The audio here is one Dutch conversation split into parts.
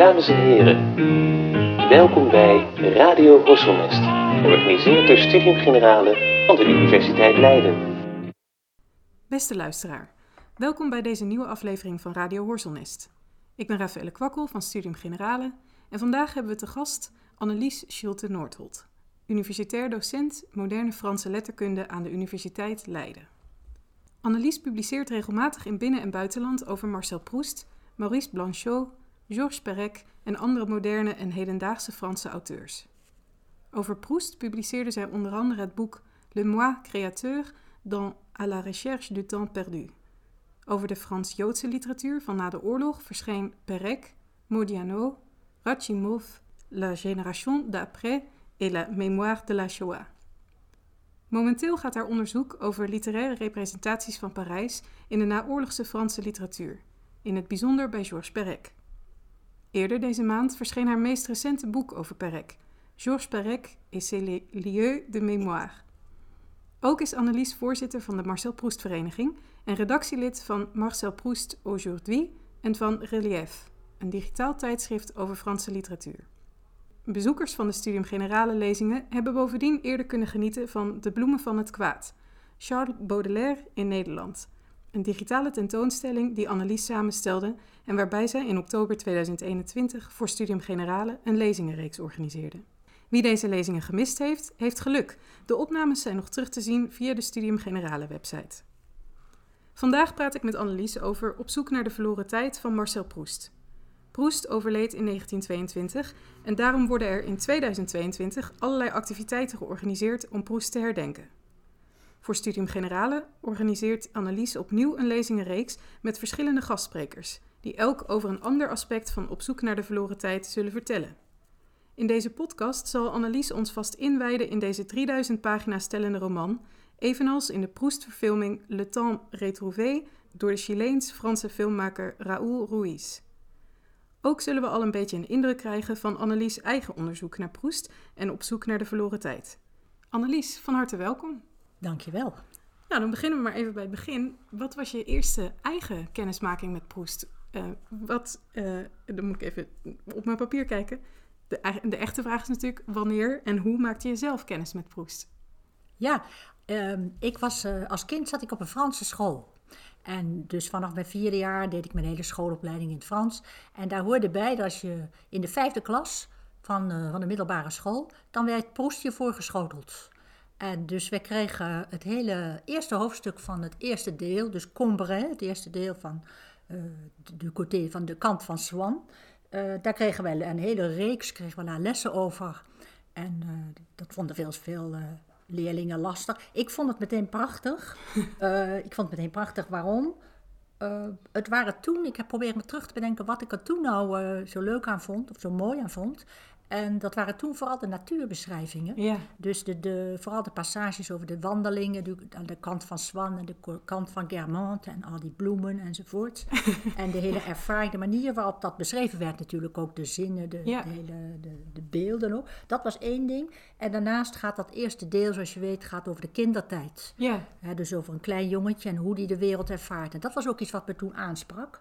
Dames en heren, welkom bij Radio Horselnest, georganiseerd door Studium Generale van de Universiteit Leiden. Beste luisteraar, welkom bij deze nieuwe aflevering van Radio Horselnest. Ik ben Raffaele Kwakkel van Studium Generale en vandaag hebben we te gast Annelies Schulte-Noordholt, universitair docent moderne Franse letterkunde aan de Universiteit Leiden. Annelies publiceert regelmatig in binnen- en buitenland over Marcel Proust, Maurice Blanchot, Georges Perec en andere moderne en hedendaagse Franse auteurs. Over Proust publiceerde zij onder andere het boek Le Moi créateur dans À la recherche du temps perdu. Over de Frans-Joodse literatuur van na de oorlog verscheen Perec, Modiano, Rachimov, La génération d'après et la mémoire de la Shoah. Momenteel gaat haar onderzoek over literaire representaties van Parijs in de naoorlogse Franse literatuur, in het bijzonder bij Georges Perec. Eerder deze maand verscheen haar meest recente boek over Perec, Georges Perec et ses lieux de mémoire. Ook is Annelies voorzitter van de Marcel Proust Vereniging en redactielid van Marcel Proust Aujourd'hui en van Relief, een digitaal tijdschrift over Franse literatuur. Bezoekers van de Studium Generale lezingen hebben bovendien eerder kunnen genieten van De Bloemen van het Kwaad, Charles Baudelaire in Nederland. Een digitale tentoonstelling die Annelies samenstelde en waarbij zij in oktober 2021 voor Studium Generale een lezingenreeks organiseerde. Wie deze lezingen gemist heeft, heeft geluk. De opnames zijn nog terug te zien via de Studium Generale website. Vandaag praat ik met Annelies over Op zoek naar de verloren tijd van Marcel Proust. Proust overleed in 1922 en daarom worden er in 2022 allerlei activiteiten georganiseerd om Proust te herdenken. Voor Studium Generale organiseert Annelies opnieuw een lezingenreeks met verschillende gastsprekers, die elk over een ander aspect van Op zoek naar de verloren tijd zullen vertellen. In deze podcast zal Annelies ons vast inwijden in deze 3000 pagina's stellende roman, evenals in de Proust-verfilming Le Temps Retrouvé door de Chileens-Franse filmmaker Raoul Ruiz. Ook zullen we al een beetje een indruk krijgen van Annelies' eigen onderzoek naar Proust en op zoek naar de verloren tijd. Annelies, van harte welkom. Dankjewel. Nou, dan beginnen we maar even bij het begin. Wat was je eerste eigen kennismaking met Proust? Uh, wat, uh, dan moet ik even op mijn papier kijken. De, de, echte vraag is natuurlijk wanneer en hoe maakte je zelf kennis met Proust? Ja, uh, ik was, uh, als kind zat ik op een Franse school. En dus vanaf mijn vierde jaar deed ik mijn hele schoolopleiding in het Frans. En daar hoorde bij dat als je in de vijfde klas van, van de middelbare school, dan werd Proust je voorgeschoteld. En dus we kregen het hele eerste hoofdstuk van het eerste deel, dus Combray, het eerste deel van, uh, de, côté, van de kant van Swan. Uh, daar kregen wij een hele reeks, kregen we lessen over. En dat vonden veel, veel leerlingen lastig. Ik vond het meteen prachtig. ik vond het meteen prachtig. Waarom? Het waren toen, ik heb proberen me terug te bedenken wat ik er toen nou zo leuk aan vond, of zo mooi aan vond. En dat waren toen vooral de natuurbeschrijvingen. Ja. Dus de, de, vooral de passages over de wandelingen, de, aan de kant van Swan en de kant van Guermantes en al die bloemen enzovoort. en de hele ervaring, de manier waarop dat beschreven werd natuurlijk, ook de zinnen, de, Ja. de, hele, de, de beelden ook. Dat was één ding. En daarnaast gaat dat eerste deel, zoals je weet, gaat over de kindertijd. Ja, dus over een klein jongetje en hoe die de wereld ervaart. En dat was ook iets wat me toen aansprak.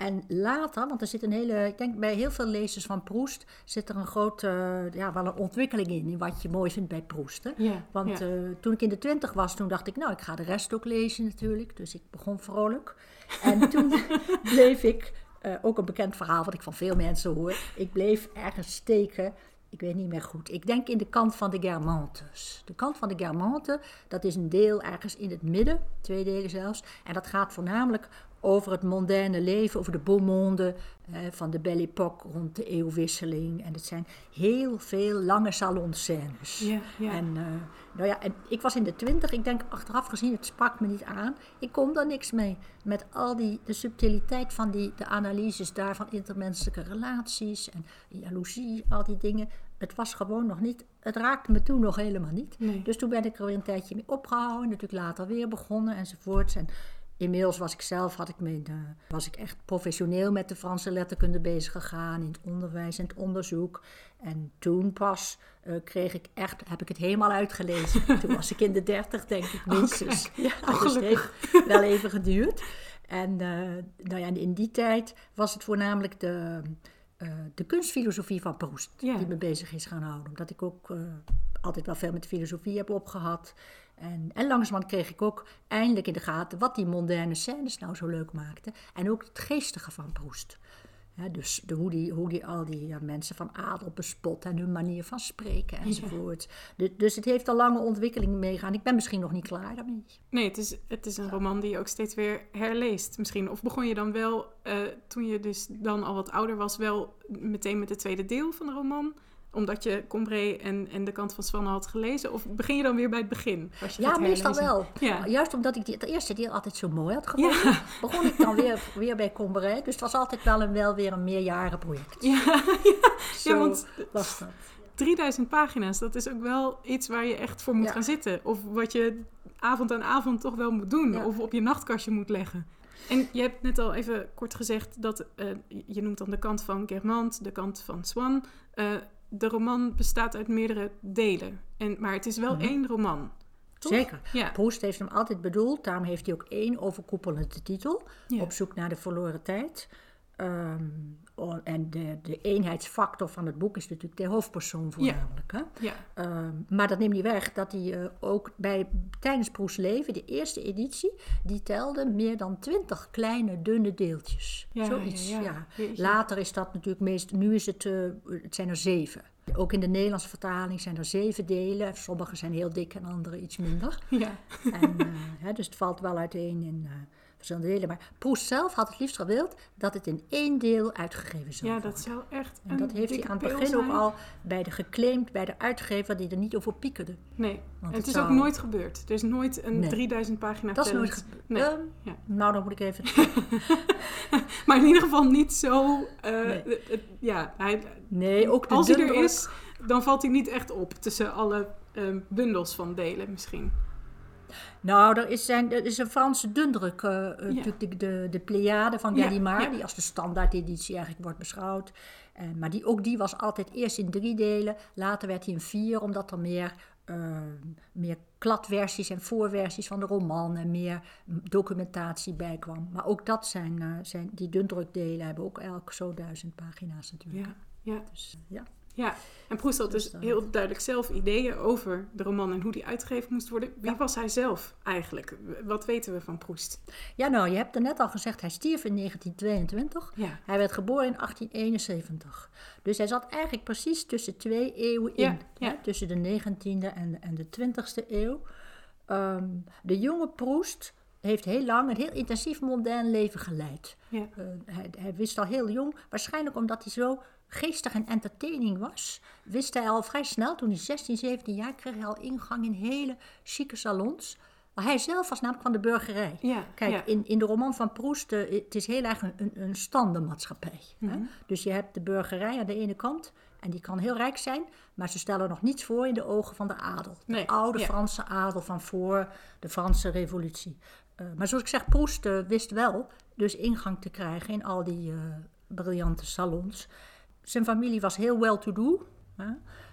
En later, want er zit een hele, ik denk bij heel veel lezers van Proest, zit er een grote, ja, wel een ontwikkeling in, in wat je mooi vindt bij Proest. Hè? ja. Want ja. eh, toen ik in de twintig was, toen dacht ik, nou, ik ga de rest ook lezen natuurlijk. Dus ik begon vrolijk. En toen bleef ik, eh, ook een bekend verhaal wat ik van veel mensen hoor, ik bleef ergens steken. Ik weet niet meer goed. Ik denk in de kant van de Guermantes. De kant van de Guermantes, dat is een deel ergens in het midden, twee delen zelfs. En dat gaat voornamelijk over het mondaine leven, over de beau monde eh, van de Belle Époque rond de eeuwwisseling. En het zijn heel veel lange salonscènes. ja, ja. En, eh, nou ja, en ik was in de twintig, ik denk achteraf gezien, het sprak me niet aan. Ik kon daar niks mee. Met al die, de subtiliteit van die, de analyses daar van intermenselijke relaties en jaloezie, al die dingen. Het was gewoon nog niet, het raakte me toen nog helemaal niet. Nee. Dus toen ben ik er weer een tijdje mee opgehouden, natuurlijk later weer begonnen enzovoorts. En inmiddels was ik zelf, had ik me, eh, was ik echt professioneel met de Franse letterkunde bezig gegaan, in het onderwijs en het onderzoek. En toen pas eh, kreeg ik echt, heb ik het helemaal uitgelezen. toen was ik in de dertig, denk ik, minstens. Ja, Dus het heeft wel even geduurd. En eh, nou ja, in die tijd was het voornamelijk de, de kunstfilosofie van Proust, die me bezig is gaan houden. Omdat ik ook altijd wel veel met filosofie heb opgehad. En, en langzamerhand kreeg ik ook eindelijk in de gaten wat die moderne scènes nou zo leuk maakten. En ook het geestige van Proust. Hè, dus de, hoe, die, hoe die al die ja, mensen van adel bespot en hun manier van spreken enzovoort. Du- dus het heeft al lange ontwikkeling meegaan. Ik ben misschien nog niet klaar daarmee. Nee, het is, het is een roman die je ook steeds weer herleest misschien. Of begon je dan wel, eh, toen je dus dan al wat ouder was, wel meteen met het tweede deel van de roman? Omdat je Combray en, en de kant van Swanne had gelezen? Of begin je dan weer bij het begin? als je Ja, meestal wel. Ja. Juist omdat ik die, het eerste deel altijd zo mooi had gevonden, begon ik dan weer, weer bij Comberij. Dus het was altijd wel, een, wel weer een meerjarenproject. Ja, ja, Zo ja, want was dat. 3000 pagina's, dat is ook wel iets waar je echt voor moet Ja. gaan zitten. Of wat je avond aan avond toch wel moet doen. Of op je nachtkastje moet leggen. En je hebt net al even kort gezegd dat eh, je noemt dan de kant van Germant, de kant van Swan. De roman bestaat uit meerdere delen. En, maar het is wel één roman. Toch? Mhm. Zeker. Ja. Proust heeft hem altijd bedoeld, daarom heeft hij ook één overkoepelende titel, Ja. Op zoek naar de verloren tijd. Ehm, oh, en de, de eenheidsfactor van het boek is natuurlijk de hoofdpersoon voornamelijk. Hè? Ja. Ehm, maar dat neemt niet weg dat hij eh, ook bij, tijdens Proests leven, de eerste editie, die telde meer dan twintig kleine, dunne deeltjes. Ja, Zoiets, ja. Later is dat natuurlijk meest, nu is het, eh, het zijn er zeven. Ook in de Nederlandse vertaling zijn er zeven delen. Sommige zijn heel dik en andere iets minder. Ja. En, eh, hè, dus het valt wel uiteen in verschillende delen. Maar Proust zelf had het liefst gewild dat het in één deel uitgegeven zou ja, worden. dat zou echt En een dat heeft hij aan het begin ook al bij de geclaimd, bij de uitgever, die er niet over piekerde. Nee, en Want het het is ook nooit gebeurd. Er is nooit een Nee. 3000 pagina Dat is nooit gebeurd. Nee. Ehm, ja. Nou, dan moet ik even... Maar in ieder geval niet zo. eh, Nee. ja, hij, Nee, ook de als hij er is, dan valt hij niet echt op tussen alle ehm, bundels van delen misschien. Nou, er is, zijn, er is een Franse dundruk, eh, natuurlijk de, de, de Pleiade van Gallimard, ja. die als de standaardeditie eigenlijk wordt beschouwd. Eh, maar die, ook die was altijd eerst in drie delen, later werd hij in vier, omdat er meer, eh, meer kladversies en voorversies van de roman en meer documentatie bij kwam. Maar ook dat zijn, zijn die dundrukdelen hebben ook elk zo duizend pagina's natuurlijk. Ja, ja, Dus, ja. Ja. En Proust had dus Dus heel duidelijk zelf ideeën over de roman en hoe die uitgegeven moest worden. Wie Ja. was hij zelf eigenlijk? Wat weten we van Proust? ja, nou, je hebt er net al gezegd, hij stierf in 1922. Ja, Hij werd geboren in 1871. Dus hij zat eigenlijk precies tussen twee eeuwen in. Ja, tussen de 19e en, en de 20e eeuw. Ehm, de jonge Proest heeft heel lang een heel intensief modern leven geleid. ja, Eh, hij, hij wist al heel jong, waarschijnlijk omdat hij zo geestig en entertaining was, wist hij al vrij snel, toen hij 16, 17 jaar kreeg hij al ingang in hele chique salons. Maar hij zelf was namelijk van de burgerij. ja. Kijk, ja. in, in de roman van Proest, eh, het is heel erg een, een, een standenmaatschappij. hè? Mhm. Dus je hebt de burgerij aan de ene kant, en die kan heel rijk zijn, maar ze stellen nog niets voor in de ogen van de adel. De Nee, oude ja. Franse adel van voor de Franse revolutie. Eh, maar zoals ik zeg, Proest eh, wist wel dus ingang te krijgen in al die briljante salons. Zijn familie was heel well-to-do,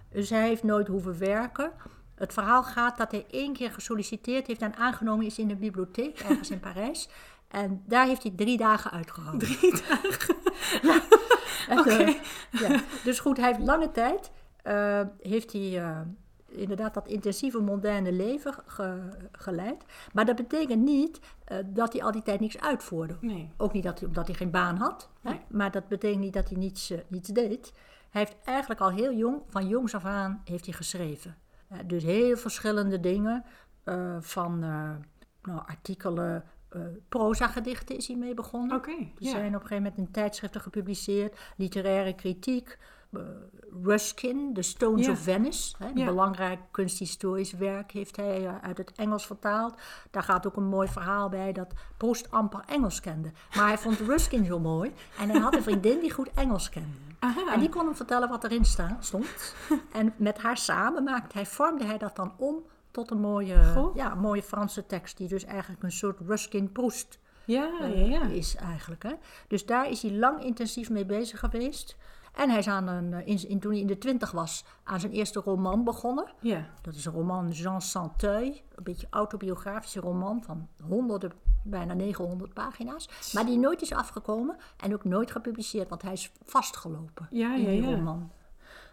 dus hij heeft nooit hoeven werken. Het verhaal gaat dat hij één keer gesolliciteerd heeft en aangenomen is in de bibliotheek, ergens in Parijs. En daar heeft hij drie dagen uitgehouden. Drie dagen. Ja. Oké. ja. Dus goed, hij heeft lange tijd eh, heeft hij, eh, inderdaad dat intensieve moderne leven ge- geleid. Maar dat betekent niet eh, dat hij al die tijd niks uitvoerde. Nee. Ook niet dat hij, omdat hij geen baan had. Hè? Maar dat betekent niet dat hij niets, eh, niets deed. Hij heeft eigenlijk al heel jong, van jongs af aan, heeft hij geschreven. Dus heel verschillende dingen. eh, van nou, artikelen, eh proza-gedichten is hij mee begonnen. Die ja. zijn op een gegeven moment in tijdschriften gepubliceerd. Literaire kritiek. Eh, Ruskin, The Stones Ja. of Venice. Hè, een Ja. belangrijk kunsthistorisch werk heeft hij eh, uit het Engels vertaald. Daar gaat ook een mooi verhaal bij dat Proust amper Engels kende. Maar hij vond Ruskin zo mooi. En hij had een vriendin die goed Engels kende. Aha. En die kon hem vertellen wat erin sta, stond. En met haar samen maakte hij, vormde hij dat dan om tot een mooie, Goh. ja, een mooie Franse tekst. Die dus eigenlijk een soort Ruskin-Proust Ja, ja, eh, ja. is eigenlijk. Hè? Dus daar is hij lang intensief mee bezig geweest. En hij is aan een, eh, in, in, toen hij in de twintig was aan zijn eerste roman begonnen. Ja. Dat is een roman Jean Santeuil, een beetje autobiografische roman van honderden, bijna 900 pagina's. Maar die nooit is afgekomen en ook nooit gepubliceerd, want hij is vastgelopen Ja, in ja, die ja. roman.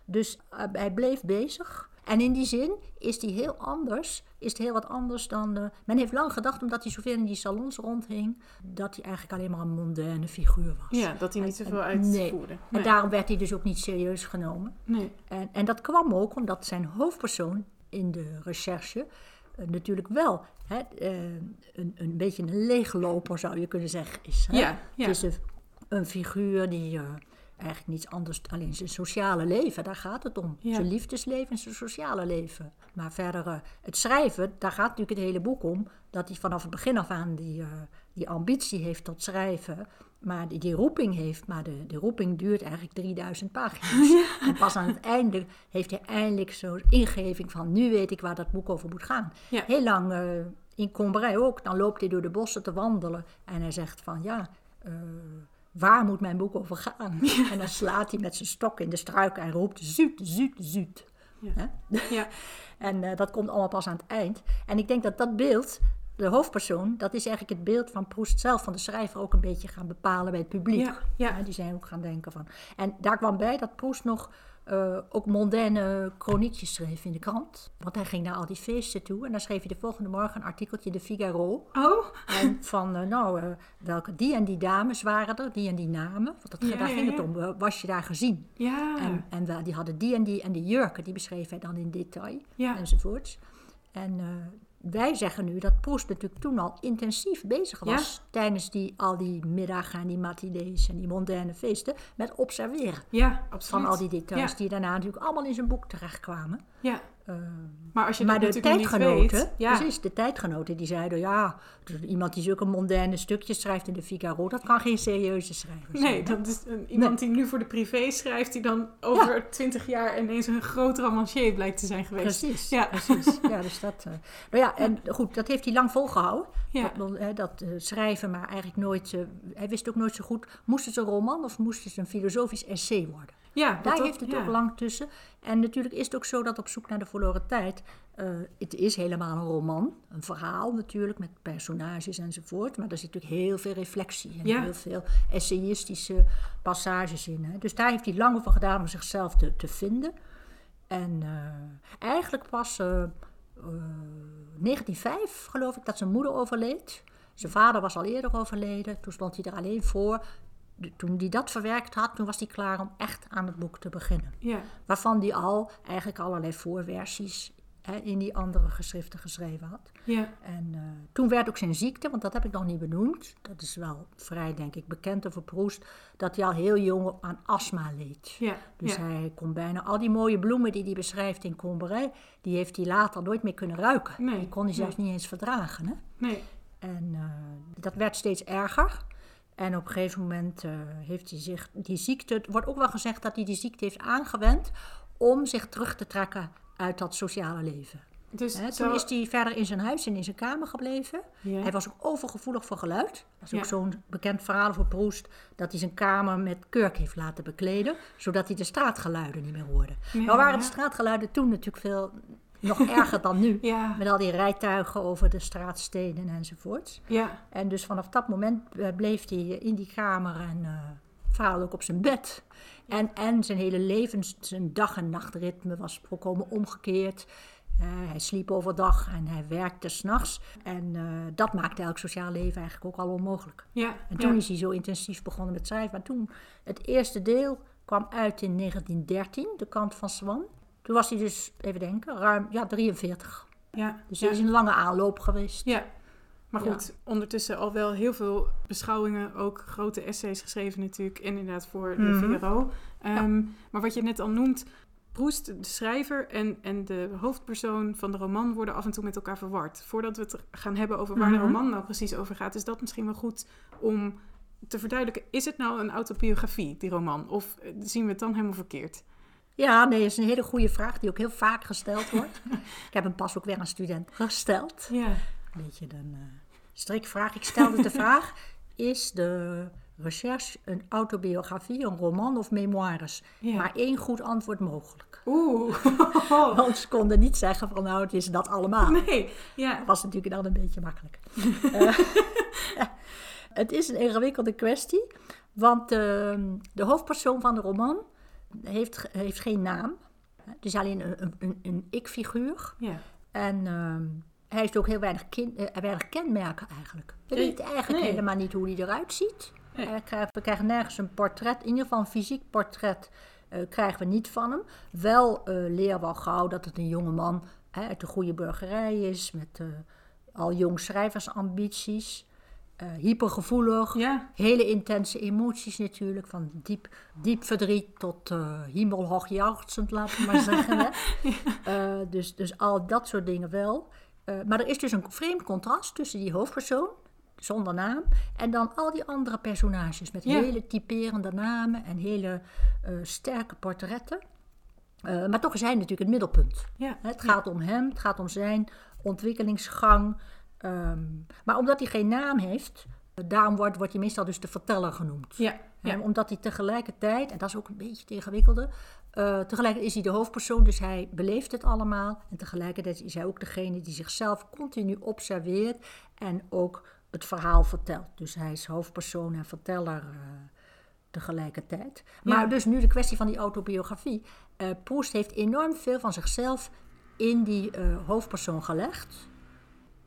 Dus eh, hij bleef bezig. En in die zin is hij heel anders, is het heel wat anders dan... men heeft lang gedacht, omdat hij zoveel in die salons rondhing, dat hij eigenlijk alleen maar een mondaine figuur was. ja, dat hij niet zoveel Nee. uitvoerde. En Nee. daarom werd hij dus ook niet serieus genomen. nee. En, en dat kwam ook omdat zijn hoofdpersoon in de recherche eh, natuurlijk wel hè, eh, een, een beetje een leegloper, zou je kunnen zeggen, is. Hè? Ja, ja. Het is een, een figuur die eh, eigenlijk niets anders, alleen zijn sociale leven, daar gaat het om. Ja. Zijn liefdesleven en zijn sociale leven. Maar verder, eh, het schrijven, daar gaat natuurlijk het hele boek om, dat hij vanaf het begin af aan die, eh, die ambitie heeft tot schrijven. Maar die, die roeping heeft, maar de, de roeping duurt eigenlijk 3000 pagina's. En pas aan het einde heeft hij eindelijk zo'n ingeving van, nu weet ik waar dat boek over moet gaan. Ja. Heel lang eh, in Combray ook, dan loopt hij door de bossen te wandelen en hij zegt van, ja, waar moet mijn boek over gaan? En dan slaat hij met zijn stok in de struik en roept, zuut, zuut, zuut. Ja. Ja. En eh, dat komt allemaal pas aan het eind. En ik denk dat dat beeld, de hoofdpersoon, dat is eigenlijk het beeld van Proest zelf, van de schrijver, ook een beetje gaan bepalen bij het publiek. Ja, ja. die zijn ook gaan denken van. En daar kwam bij dat Proest nog eh, ook mondaine chroniekjes schreef in de krant. Want hij ging naar al die feesten toe en dan schreef hij de volgende morgen een artikeltje in de Figaro. Oh, En van, eh, nou, eh, welke die en die dames waren er, die en die namen. Want dat, Ja, daar ja, ging het om. Was je daar gezien? ja. En, en die hadden die en die en die jurken, die beschreef hij dan in detail enzovoorts. En wij zeggen nu dat Proest natuurlijk toen al intensief bezig was tijdens die, al die middagen en die matinees en die mondaine feesten met observeren ja, absoluut. van al die details Ja. die daarna natuurlijk allemaal in zijn boek terechtkwamen. Ja. Eh, Maar als je maar dat de tijdgenoten, weet... Ja. precies, de tijdgenoten die zeiden, ja, iemand die zulke mondaine stukjes schrijft in de Figaro, dat kan geen serieuze schrijver zijn. Nee, dat is een, iemand die nu voor de privé schrijft, die dan over twintig jaar ineens een groot romancier blijkt te zijn geweest. Precies, Ja. precies. Ja, dus dat, nou ja, en goed, dat heeft hij lang volgehouden. Ja. Dat, dat eh, schrijven, maar eigenlijk nooit, eh, hij wist ook nooit zo goed, moest het een roman of moest het een filosofisch essay worden? Ja, Daar heeft het ja. ook lang tussen. En natuurlijk is het ook zo dat op zoek naar de verloren tijd, eh, het is helemaal een roman, een verhaal natuurlijk, met personages enzovoort, maar er zit natuurlijk heel veel reflectie en Ja. heel veel essayistische passages in. Hè. Dus daar heeft hij lang over gedaan om zichzelf te, te vinden. En eh, eigenlijk pas eh, eh, 1905, geloof ik, dat zijn moeder overleed. Zijn vader was al eerder overleden, toen stond hij er alleen voor. Toen hij dat verwerkt had, toen was hij klaar om echt aan het boek te beginnen. Ja, Waarvan hij al eigenlijk allerlei voorversies hè, in die andere geschriften geschreven had. ja, En eh, toen werd ook zijn ziekte, want dat heb ik nog niet benoemd. Dat is wel vrij, denk ik, bekend over Proest. Dat hij al heel jong aan astma leed. ja. Dus hij kon bijna al die mooie bloemen die hij beschrijft in Comberij, die heeft hij later nooit meer kunnen ruiken. Nee, die kon hij zelfs nee. niet eens verdragen. Hè? Nee, En eh, dat werd steeds erger. En op een gegeven moment eh, heeft hij zich die ziekte. Het wordt ook wel gezegd dat hij die ziekte heeft aangewend om zich terug te trekken uit dat sociale leven. dus zo... toen is hij verder in zijn huis en in zijn kamer gebleven. Ja. Hij was ook overgevoelig voor geluid. Dat is ook Ja. zo'n bekend verhaal voor Proest. Dat hij zijn kamer met kurk heeft laten bekleden. Zodat hij de straatgeluiden niet meer hoorde. Nee, nou waren ja. de straatgeluiden toen natuurlijk veel nog erger dan nu. Ja, Met al die rijtuigen over de straatsteden enzovoort. ja, En dus vanaf dat moment eh, bleef hij in die kamer en vooral ook op zijn bed. En, en zijn hele leven, zijn dag- en nachtritme was volkomen omgekeerd. Eh, hij sliep overdag en hij werkte s'nachts. En dat maakte elk sociaal leven eigenlijk ook al onmogelijk. ja. En toen ja. is hij zo intensief begonnen met schrijven. Maar toen, het eerste deel kwam uit in 1913, de kant van Swan. Toen was hij dus, even denken, ruim ja, 43. Ja, Dus ja. het is een lange aanloop geweest. Ja, maar Ja. goed, ondertussen al wel heel veel beschouwingen, ook grote essays geschreven natuurlijk, inderdaad voor de Mhm. Figaro. Ehm, Maar wat je net al noemt, Proest, de schrijver en, en de hoofdpersoon van de roman worden af en toe met elkaar verward. Voordat we het gaan hebben over waar Mhm. de roman nou precies over gaat, is dat misschien wel goed om te verduidelijken. Is het nou een autobiografie, die roman? Of eh, zien we het dan helemaal verkeerd? Ja, nee, dat is een hele goede vraag die ook heel vaak gesteld wordt. ik heb hem pas ook weer aan student gesteld. Ja, Een beetje een eh, strikvraag. Ik stelde de vraag, is de recherche, een autobiografie, een roman of memoires. Ja. Maar één goed antwoord mogelijk. Oeh. Want ze konden niet zeggen van nou, het is dat allemaal. nee. Ja. Dat was natuurlijk dan een beetje makkelijk. Eh, het is een ingewikkelde kwestie, want eh, de hoofdpersoon van de roman heeft, heeft geen naam. Het is alleen een, een, een, ik-figuur. Ja. En ehm, hij heeft ook heel weinig, kin- eh, weinig kenmerken eigenlijk. We weten eigenlijk nee. helemaal niet hoe hij eruit ziet. Nee. Krijgen- we krijgen nergens een portret, in ieder geval een fysiek portret eh, krijgen we niet van hem. Wel eh leren we al gauw dat het een jonge man uit de goede burgerij is, met al jong schrijversambities, eh, hypergevoelig, Ja. hele intense emoties natuurlijk, van diep, diep verdriet tot eh hemelhoogjuichzend, laten we maar zeggen. Hè? Eh, dus, dus al dat soort dingen wel. Maar er is dus een vreemd contrast tussen die hoofdpersoon, zonder naam, en dan al die andere personages met Ja. hele typerende namen en hele sterke portretten. Maar toch is hij natuurlijk het middelpunt. Hè, Het gaat om hem, het gaat om zijn ontwikkelingsgang. Ehm, maar omdat hij geen naam heeft, daarom wordt, wordt hij meestal dus de verteller genoemd. Ja. Ja. omdat hij tegelijkertijd, en dat is ook een beetje het ingewikkelde, eh, tegelijkertijd is hij de hoofdpersoon, dus hij beleeft het allemaal. En tegelijkertijd is hij ook degene die zichzelf continu observeert en ook het verhaal vertelt. Dus hij is hoofdpersoon en verteller eh, tegelijkertijd. Maar Ja. dus nu de kwestie van die autobiografie. Proest heeft enorm veel van zichzelf in die hoofdpersoon gelegd.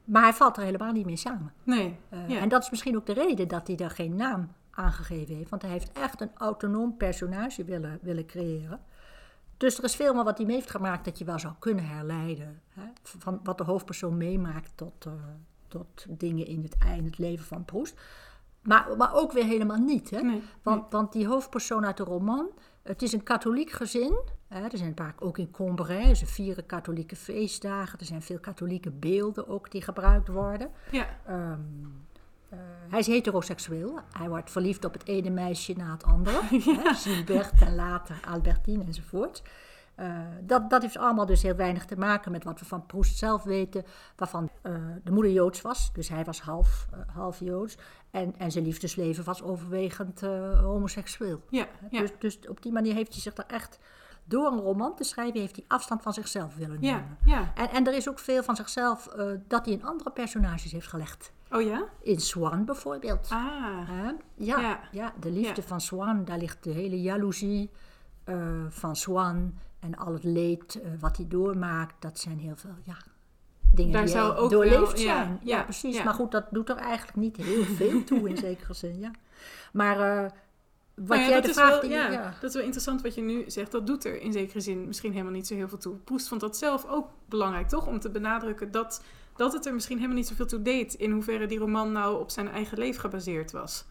Maar hij valt er helemaal niet mee samen. Nee. Eh, ja. En dat is misschien ook de reden dat hij daar geen naam aangegeven heeft. Want hij heeft echt een autonoom personage willen, willen creëren. Dus er is veel meer wat hij mee heeft gemaakt dat je wel zou kunnen herleiden. Hè? Van wat de hoofdpersoon meemaakt tot, eh, tot dingen in het, in het leven van Proest. Maar, maar ook weer helemaal niet. Hè? Nee, Want, want die hoofdpersoon uit de roman, het is een katholiek gezin. Er zijn vaak ook in Combray, ze vieren katholieke feestdagen. Er zijn veel katholieke beelden ook die gebruikt worden. Ja. Ehm, eh, hij is heteroseksueel. Hij wordt verliefd op het ene meisje na het andere. Gilbert en later Albertine enzovoort. Eh, dat, dat heeft allemaal dus heel weinig te maken met wat we van Proest zelf weten. Waarvan eh, de moeder Joods was, dus hij was half, half Joods. En, en zijn liefdesleven was overwegend homoseksueel. Ja. Ja. Dus, dus op die manier heeft hij zich er echt... Door een roman te schrijven heeft hij afstand van zichzelf willen nemen. Ja. Ja. En, en er is ook veel van zichzelf eh, dat hij in andere personages heeft gelegd. Oh ja? In Swan bijvoorbeeld. Ah. Ja, Ja. ja. de liefde Ja. van Swan, daar ligt de hele jaloezie eh, van Swan en al het leed eh, wat hij doormaakt. Dat zijn heel veel ja, dingen Daar die zou hij ook doorleefd wel- zijn. Ja, ja, precies. Maar goed, dat doet er eigenlijk niet heel veel toe in zekere zin. Ja. Maar wat Nou ja, jij dat is vraag wel, ja, ja. dat is wel interessant wat je nu zegt. Dat doet er in zekere zin misschien helemaal niet zo heel veel toe. Proest vond dat zelf ook belangrijk, toch? Om te benadrukken dat, dat het er misschien helemaal niet zoveel toe deed... in hoeverre die roman nou op zijn eigen leven gebaseerd was.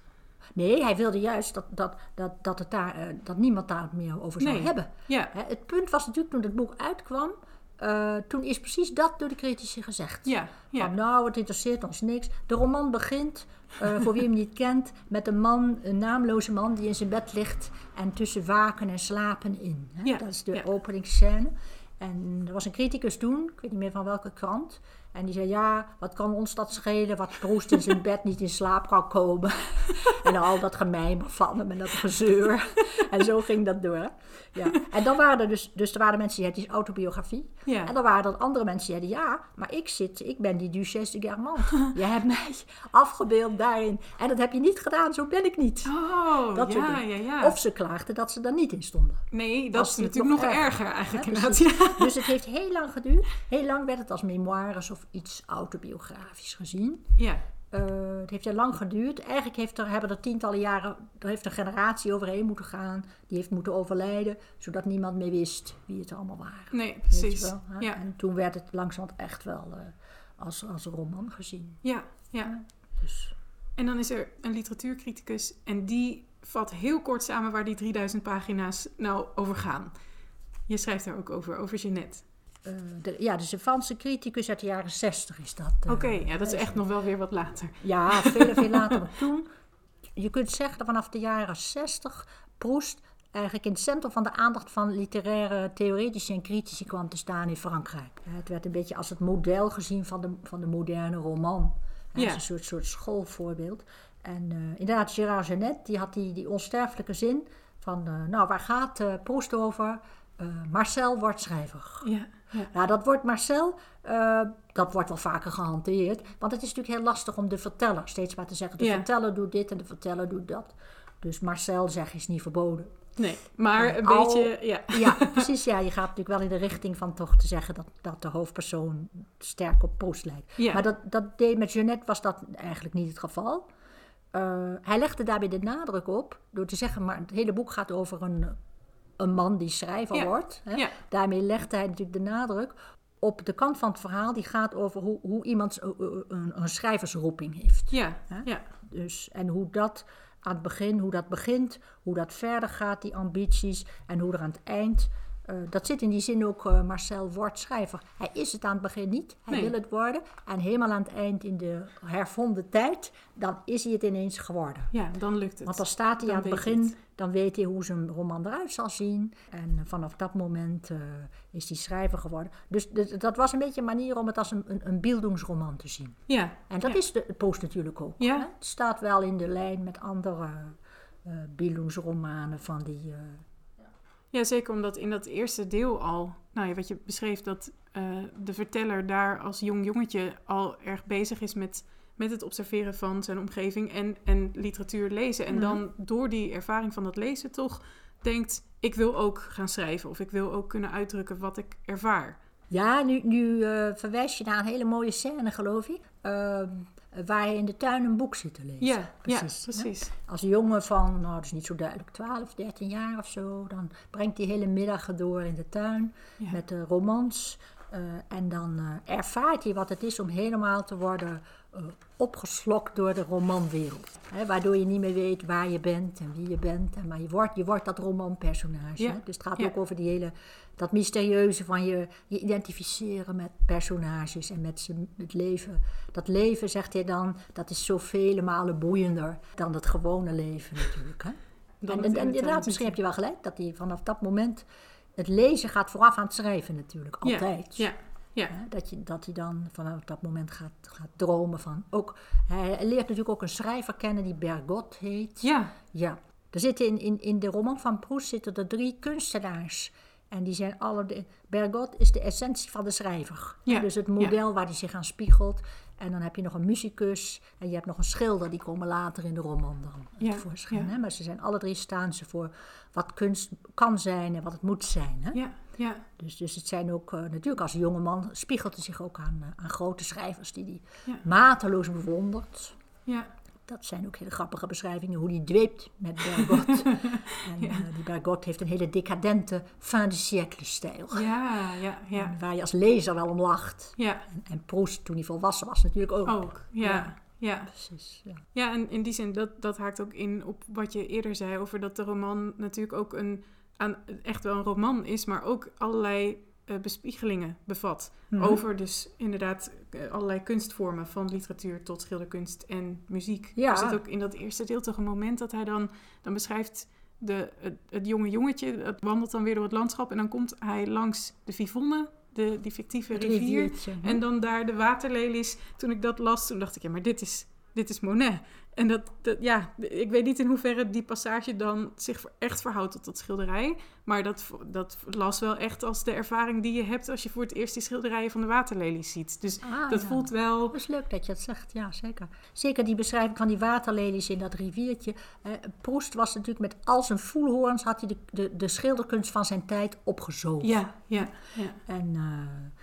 Nee, hij wilde juist dat, dat, dat, dat, het daar, eh, dat niemand daar meer over zou Nee. hebben. Ja, Hè, het punt was natuurlijk toen het boek uitkwam, eh, toen is precies dat door de critici gezegd. ja, ja. Van, nou, het interesseert ons niks. De roman begint, eh, voor wie hem niet kent, met een man, een naamloze man die in zijn bed ligt en tussen waken en slapen in. Hè? Ja, Dat is de openingsscène. En er was een criticus toen, ik weet niet meer van welke krant. En die zei, ja, wat kan ons dat schelen, wat Proest in zijn bed niet in slaap kan komen. en al dat gemijmer van hem en dat gezeur. en zo ging dat door. Ja. En dan waren er dus, dus er waren mensen die is autobiografie. Ja. En dan waren er andere mensen die zeiden, ja, maar ik zit, ik ben die Duchesse de Guermantes. Je hebt mij afgebeeld daarin. En dat heb je niet gedaan, zo ben ik niet. Oh, Dat ja, ja, ja. Of ze klaagden dat ze er niet in stonden. nee, dat was is natuurlijk nog nog erger, erger, eigenlijk Hè. Dus het heeft heel lang geduurd. Heel lang werd het als memoires of iets autobiografisch gezien. ja. Eh, het heeft heel lang geduurd. Eigenlijk heeft er, hebben er tientallen jaren, er heeft een generatie overheen moeten gaan. Die heeft moeten overlijden, zodat niemand meer wist wie het allemaal waren. Nee, precies. wel? Ja, En toen werd het langzamerhand echt wel eh, als, als een roman gezien. ja, ja. Dus, En dan is er een literatuurcriticus en die vat heel kort samen waar die 3000 pagina's nou over gaan. Je schrijft daar ook over, over Jeannette. Eh, de, ja, dus een Franse criticus uit de jaren zestig is dat. eh, Oké, ja, dat is echt nog wel weer wat later. Ja, veel, veel later dan toen. Je kunt zeggen dat vanaf de jaren 60 Proest eigenlijk in het centrum van de aandacht van literaire theoretici en critici kwam te staan in Frankrijk. Het werd een beetje als het model gezien van de, van de moderne roman. Is een soort, soort schoolvoorbeeld. En eh, inderdaad, Gérard Genet, die had die, die onsterfelijke zin van, nou, waar gaat uh, Proest over? Marcel wordt schrijver. Ja, ja. Nou, dat wordt Marcel, dat wordt wel vaker gehanteerd. Want het is natuurlijk heel lastig om de verteller steeds maar te zeggen, de Ja. verteller doet dit en de verteller doet dat. Dus Marcel zeggen is niet verboden. Nee, maar een Al- beetje, ja. Ja, precies. Ja, je gaat natuurlijk wel in de richting van toch te zeggen dat, dat de hoofdpersoon sterk op Proust lijkt. Ja. Maar dat, dat deed met Jeannette was dat eigenlijk niet het geval. Eh, hij legde daarbij de nadruk op door te zeggen, maar het hele boek gaat over een, een man die schrijver Ja. wordt. Hè. Ja. Daarmee legde hij natuurlijk de nadruk op de kant van het verhaal die gaat over hoe, hoe iemand een, een schrijversroeping heeft. Ja, Hè? ja. Dus, en hoe dat aan het begin, hoe dat begint, hoe dat verder gaat, die ambities, en hoe er aan het eind. eh, dat zit in die zin ook, eh, Marcel wordt schrijver. Hij is het aan het begin niet, hij Nee. wil het worden. En helemaal aan het eind, in de hervonden tijd, dan is hij het ineens geworden. Ja, dan lukt het. Want dan staat hij Dan aan het begin, het. Dan weet hij hoe zijn roman eruit zal zien. En eh, vanaf dat moment eh, is hij schrijver geworden. Dus dat was een beetje een manier om het als een, een, een beeldingsroman te zien. Ja, En dat ja. is de post natuurlijk ook. Ja. Hè? Het staat wel in de lijn met andere eh Bildungsromanen van die... Ja, zeker omdat in dat eerste deel al, nou ja, wat je beschreef, dat de verteller daar als jong jongetje al erg bezig is met, met het observeren van zijn omgeving en, en literatuur lezen. En Mhm. dan door die ervaring van dat lezen toch denkt, ik wil ook gaan schrijven of ik wil ook kunnen uitdrukken wat ik ervaar. Ja, nu, nu eh, verwijs je naar een hele mooie scène, geloof ik. ehm, waar hij in de tuin een boek zit te lezen. Ja, precies. ja, precies. Als een jongen van, nou dat is niet zo duidelijk, 12, 13 jaar of zo, dan brengt hij hele middagen door in de tuin Ja. met de romans. Eh, en dan eh, ervaart hij wat het is om helemaal te worden eh, opgeslokt door de romanwereld. Hè, waardoor je niet meer weet waar je bent en wie je bent. En, maar je wordt, je wordt dat romanpersonage. Ja. hè. Dus het gaat Ja. ook over die hele, dat mysterieuze van je, je identificeren met personages en met het leven. Dat leven, zegt hij dan, dat is zoveel malen boeiender dan het gewone leven natuurlijk. Hè? En, en, tuin inderdaad, misschien heb je wel gelijk, dat hij vanaf dat moment... Het lezen gaat vooraf aan het schrijven natuurlijk, Ja, altijd. Ja, ja, Hè, Dat, je, dat hij dan vanaf dat moment gaat, gaat dromen van... Ook, hij leert natuurlijk ook een schrijver kennen die Bergot heet. ja, Ja, er zitten in, in, in de roman van Proust zitten er drie kunstenaars. En die zijn alle... De, Bergot is de essentie van de schrijver. Ja, Dus het model waar hij zich aan spiegelt. En dan heb je nog een muzikus en je hebt nog een schilder. Die komen later in de roman dan Ja, tevoorschijn. ja. Hè? Maar ze zijn alle drie staan ze voor wat kunst kan zijn en wat het moet zijn. Hè? ja, ja. Dus, dus het zijn ook, eh, natuurlijk als jongeman spiegelt hij zich ook aan, eh, aan grote schrijvers die hij Ja. mateloos bewondert. ja. Dat zijn ook hele grappige beschrijvingen hoe hij dweept met Bergot. en eh, die Bergot heeft een hele decadente fin de siècle stijl. Ja, ja, ja. En Waar je als lezer wel om lacht. Ja, En, en Proust, toen hij volwassen was, natuurlijk ook. ook. Ja, Ja. ja. Precies, ja. Ja, en in die zin, dat, dat haakt ook in op wat je eerder zei over dat de roman natuurlijk ook een, aan, echt wel een roman is, maar ook allerlei eh, bespiegelingen bevat. Mhm. Over dus inderdaad eh, allerlei kunstvormen, van literatuur tot schilderkunst en muziek. Ja. Er zit ook in dat eerste deel toch een moment dat hij dan, dan beschrijft de, het, het jonge jongetje, dat wandelt dan weer door het landschap en dan komt hij langs de Vivonne, de, die fictieve rivier. En dan daar de waterlelies. Toen ik dat las, toen dacht ik, ja, maar dit is, dit is Monet. En dat, dat, ja, ik weet niet in hoeverre die passage dan zich echt verhoudt tot dat schilderij. Maar dat, dat las wel echt als de ervaring die je hebt als je voor het eerst die schilderijen van de waterlelies ziet. Dus Ah, dat ja. voelt wel... Dat is leuk dat je dat zegt, ja zeker. Zeker die beschrijving van die waterlelies in dat riviertje. Eh, Proest was natuurlijk met al zijn voelhoorns, had hij de, de, de schilderkunst van zijn tijd opgezogen. Ja, ja, ja. En eh,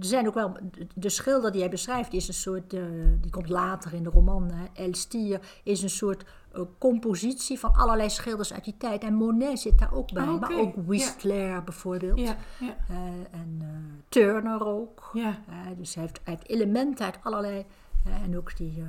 er zijn ook wel, de- de schilder die hij beschrijft is een soort, eh, die komt later in de roman, hè, El Stier, is een soort eh, compositie van allerlei schilders uit die tijd. En Monet zit daar ook bij, Ah, maar ook Whistler bijvoorbeeld. Ja, ja, Eh, en Turner ook. ja. Dus hij heeft, hij heeft elementen uit allerlei. en ook die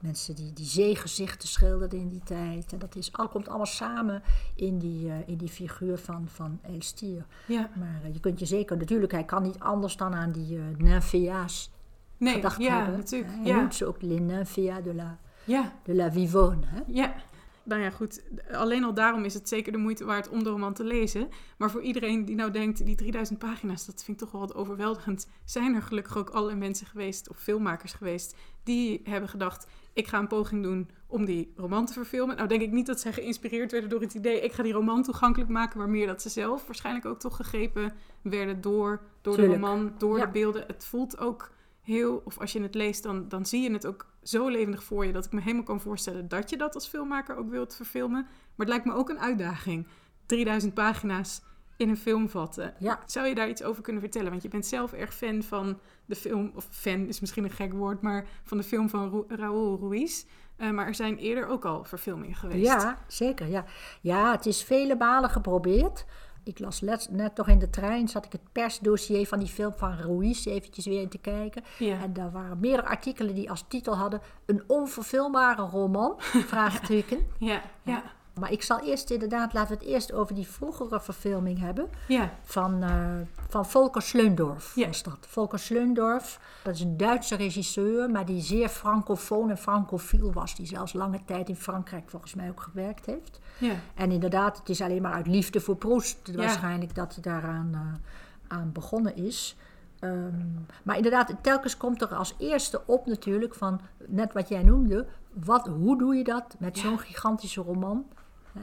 mensen die, die zeegezichten schilderden in die tijd. En dat is, al, komt allemaal samen in die, eh, in die figuur van, van El Stier. ja. Maar eh, je kunt je zeker, natuurlijk, hij kan niet anders dan aan die nymphéas Nee, gedacht ja, hebben. natuurlijk. Hij Ja, noemt ze ook les nymphéas de la, ja, de la Vivonne. Hè? ja. nou ja, goed, alleen al daarom is het zeker de moeite waard om de roman te lezen. Maar voor iedereen die nou denkt, die 3000 pagina's, dat vind ik toch wel wat overweldigend. Zijn er gelukkig ook allerlei mensen geweest, of filmmakers geweest, die hebben gedacht, ik ga een poging doen om die roman te verfilmen. Nou denk ik niet dat zij geïnspireerd werden door het idee, ik ga die roman toegankelijk maken, maar meer dat ze zelf waarschijnlijk ook toch gegrepen werden door, door de roman, door Ja. de beelden. Het voelt ook heel, of als je het leest, dan, dan zie je het ook zo levendig voor je dat ik me helemaal kan voorstellen dat je dat als filmmaker ook wilt verfilmen. Maar het lijkt me ook een uitdaging. 3000 pagina's in een film vatten. Ja. Zou je daar iets over kunnen vertellen? Want je bent zelf erg fan van de film, of fan is misschien een gek woord, maar van de film van Ru- Raúl Ruiz. Eh, maar er zijn eerder ook al verfilmingen geweest. Ja, zeker. Ja. ja, het is vele malen geprobeerd. Ik las let- net toch in de trein, zat ik het persdossier van die film van Ruiz eventjes weer in te kijken. Ja. En daar waren meerdere artikelen die als titel hadden... Een onverfilmbare roman, vraagteken. Ja, ja, Maar ik zal eerst inderdaad, laten we het eerst over die vroegere verfilming hebben. ja. Van, eh, van Volker Sleundorf Ja. was dat. Volker Sleundorf, dat is een Duitse regisseur, maar die zeer francofoon en francofiel was. Die zelfs lange tijd in Frankrijk volgens mij ook gewerkt heeft. ja. En inderdaad, het is alleen maar uit liefde voor Proest Ja. waarschijnlijk dat hij daaraan eh, aan begonnen is. Ehm, maar inderdaad, telkens komt er als eerste op natuurlijk van, net wat jij noemde, wat, hoe doe je dat met Ja. zo'n gigantische roman,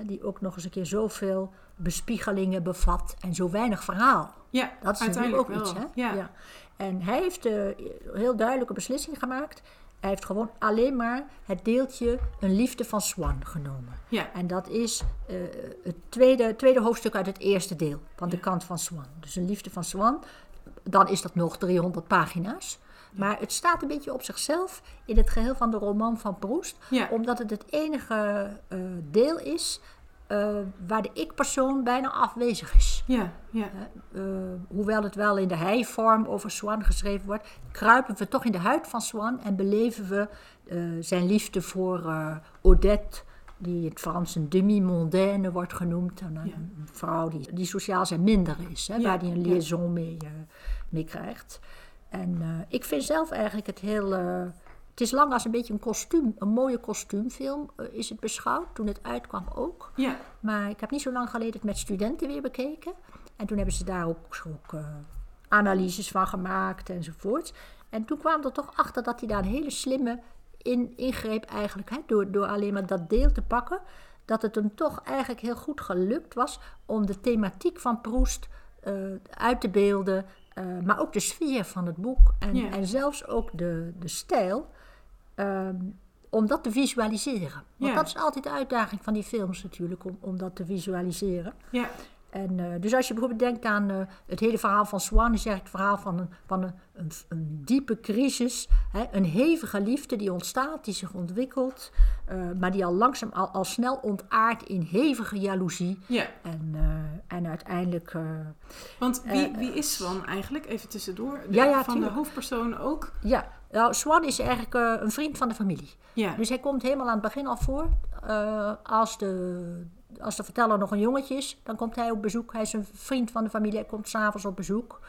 die ook nog eens een keer zoveel bespiegelingen bevat en zo weinig verhaal. Ja, Dat is natuurlijk uiteindelijk ook wel. iets, hè? Ja. En hij heeft een heel duidelijke beslissing gemaakt. Hij heeft gewoon alleen maar het deeltje een liefde van Swan genomen. Ja. En dat is eh, het tweede, tweede hoofdstuk uit het eerste deel van de kant van Swan. Dus een liefde van Swan. Dan is dat nog 300 pagina's. Maar het staat een beetje op zichzelf in het geheel van de roman van Proest. Ja. Omdat het het enige eh, deel is eh, waar de ik-persoon bijna afwezig is. Ja, ja. Eh, hoewel het wel in de hij-vorm over Swan geschreven wordt, kruipen we toch in de huid van Swan en beleven we zijn liefde voor Odette, die in het Frans een demi-mondaine wordt genoemd. Een, Ja. vrouw die, die sociaal zijn minder is, hè, Ja, waar hij een ja. liaison mee, mee krijgt. En eh, ik vind zelf eigenlijk het heel. eh, het is lang als een beetje een kostuum, een mooie kostuumfilm eh, is het beschouwd. Toen het uitkwam ook. Ja, Maar ik heb niet zo lang geleden het met studenten weer bekeken. En toen hebben ze daar ook, ook analyses van gemaakt enzovoort. En toen kwam er toch achter dat hij daar een hele slimme in, ingreep eigenlijk. Hè, door, door alleen maar dat deel te pakken. Dat het hem toch eigenlijk heel goed gelukt was om de thematiek van Proest uit te beelden. Eh, maar ook de sfeer van het boek. En, Ja. en zelfs ook de, de stijl. ehm, om dat te visualiseren. Want Ja. dat is altijd de uitdaging van die films natuurlijk, om, om dat te visualiseren. ja, En, eh, dus als je bijvoorbeeld denkt aan eh, het hele verhaal van Swan, is eigenlijk het verhaal van een, van een, een, een diepe crisis. Hè, een hevige liefde die ontstaat, die zich ontwikkelt, eh, maar die al langzaam, al, al snel ontaart in hevige jaloezie. ja. En, en uiteindelijk. Want wie, wie is Swan eigenlijk? Even tussendoor. De- Ja, ja, van de hoofdpersoon ook? ja, nou, Swan is eigenlijk een vriend van de familie. Ja, Dus hij komt helemaal aan het begin al voor. Als, de, als de verteller nog een jongetje is, dan komt hij op bezoek. Hij is een vriend van de familie, hij komt s'avonds op bezoek.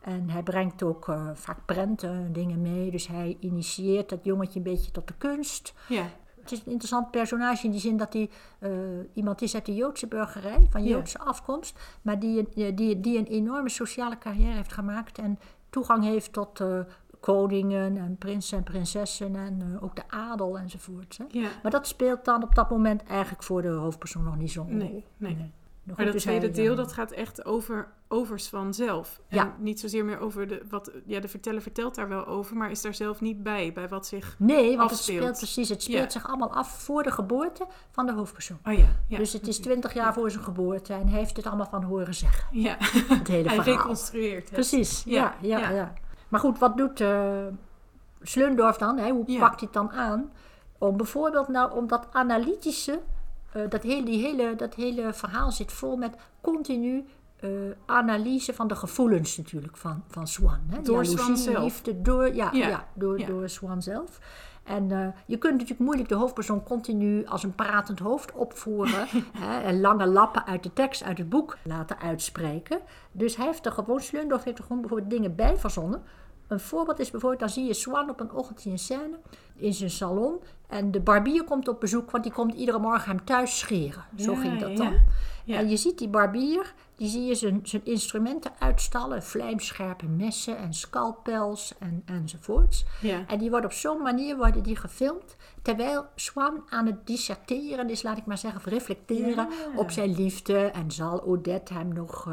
En hij brengt ook eh, vaak prenten, dingen mee. Dus hij initieert dat jongetje een beetje tot de kunst. ja, Het is een interessant personage in die zin dat hij eh, iemand is uit de Joodse burgerij, van Ja. Joodse afkomst. Maar die, een- die, die een enorme sociale carrière heeft gemaakt en toegang heeft tot eh, koningen en prinsen en prinsessen en eh, ook de adel enzovoort. Hè. ja. Maar dat speelt dan op dat moment eigenlijk voor de hoofdpersoon nog niet rol. Nee, nee. Nou Maar dat tweede hij, deel, eh, dat gaat echt over, over Swan zelf. En Ja. niet zozeer meer over de... Wat, ja, de verteller vertelt daar wel over, maar is daar zelf niet bij. Bij wat zich... Nee, want het speelt precies. Het speelt Ja. zich allemaal af voor de geboorte van de hoofdpersoon. Oh ja, ja. dus het is twintig jaar voor zijn geboorte en hij heeft het allemaal van horen zeggen. Ja, Het hele hij verhaal. reconstrueert het. Precies, ja, ja. ja. Maar goed, wat doet eh Slundorf dan? Hè? Hoe Ja. pakt hij het dan aan? Om bijvoorbeeld nou, om dat analytische, eh, dat, hele, die hele, dat hele verhaal zit vol met continu eh, analyse van de gevoelens natuurlijk van, van Swan. Hè? Door Jaloezie, Swan zelf. Liefde, door, ja, Ja, ja. door, ja. door Swan zelf. En je kunt natuurlijk moeilijk de hoofdpersoon continu als een pratend hoofd opvoeren. hè, en lange lappen uit de tekst, uit het boek laten uitspreken. Dus hij heeft er gewoon, Slundorf heeft er gewoon bijvoorbeeld dingen bij verzonnen. Een voorbeeld is bijvoorbeeld, dan zie je Swan op een ochtend in scène. in zijn salon. En de barbier komt op bezoek, want die komt iedere morgen hem thuis scheren. Zo Ja, ging dat ja, dan. ja. En je ziet die barbier, die zie je zijn, zijn instrumenten uitstallen. Vlijmscherpe messen en scalpels en, enzovoorts. Ja. En die worden op zo'n manier worden die gefilmd. Terwijl Swan aan het disserteren is, laat ik maar zeggen, of reflecteren Ja. op zijn liefde. En zal Odette hem nog,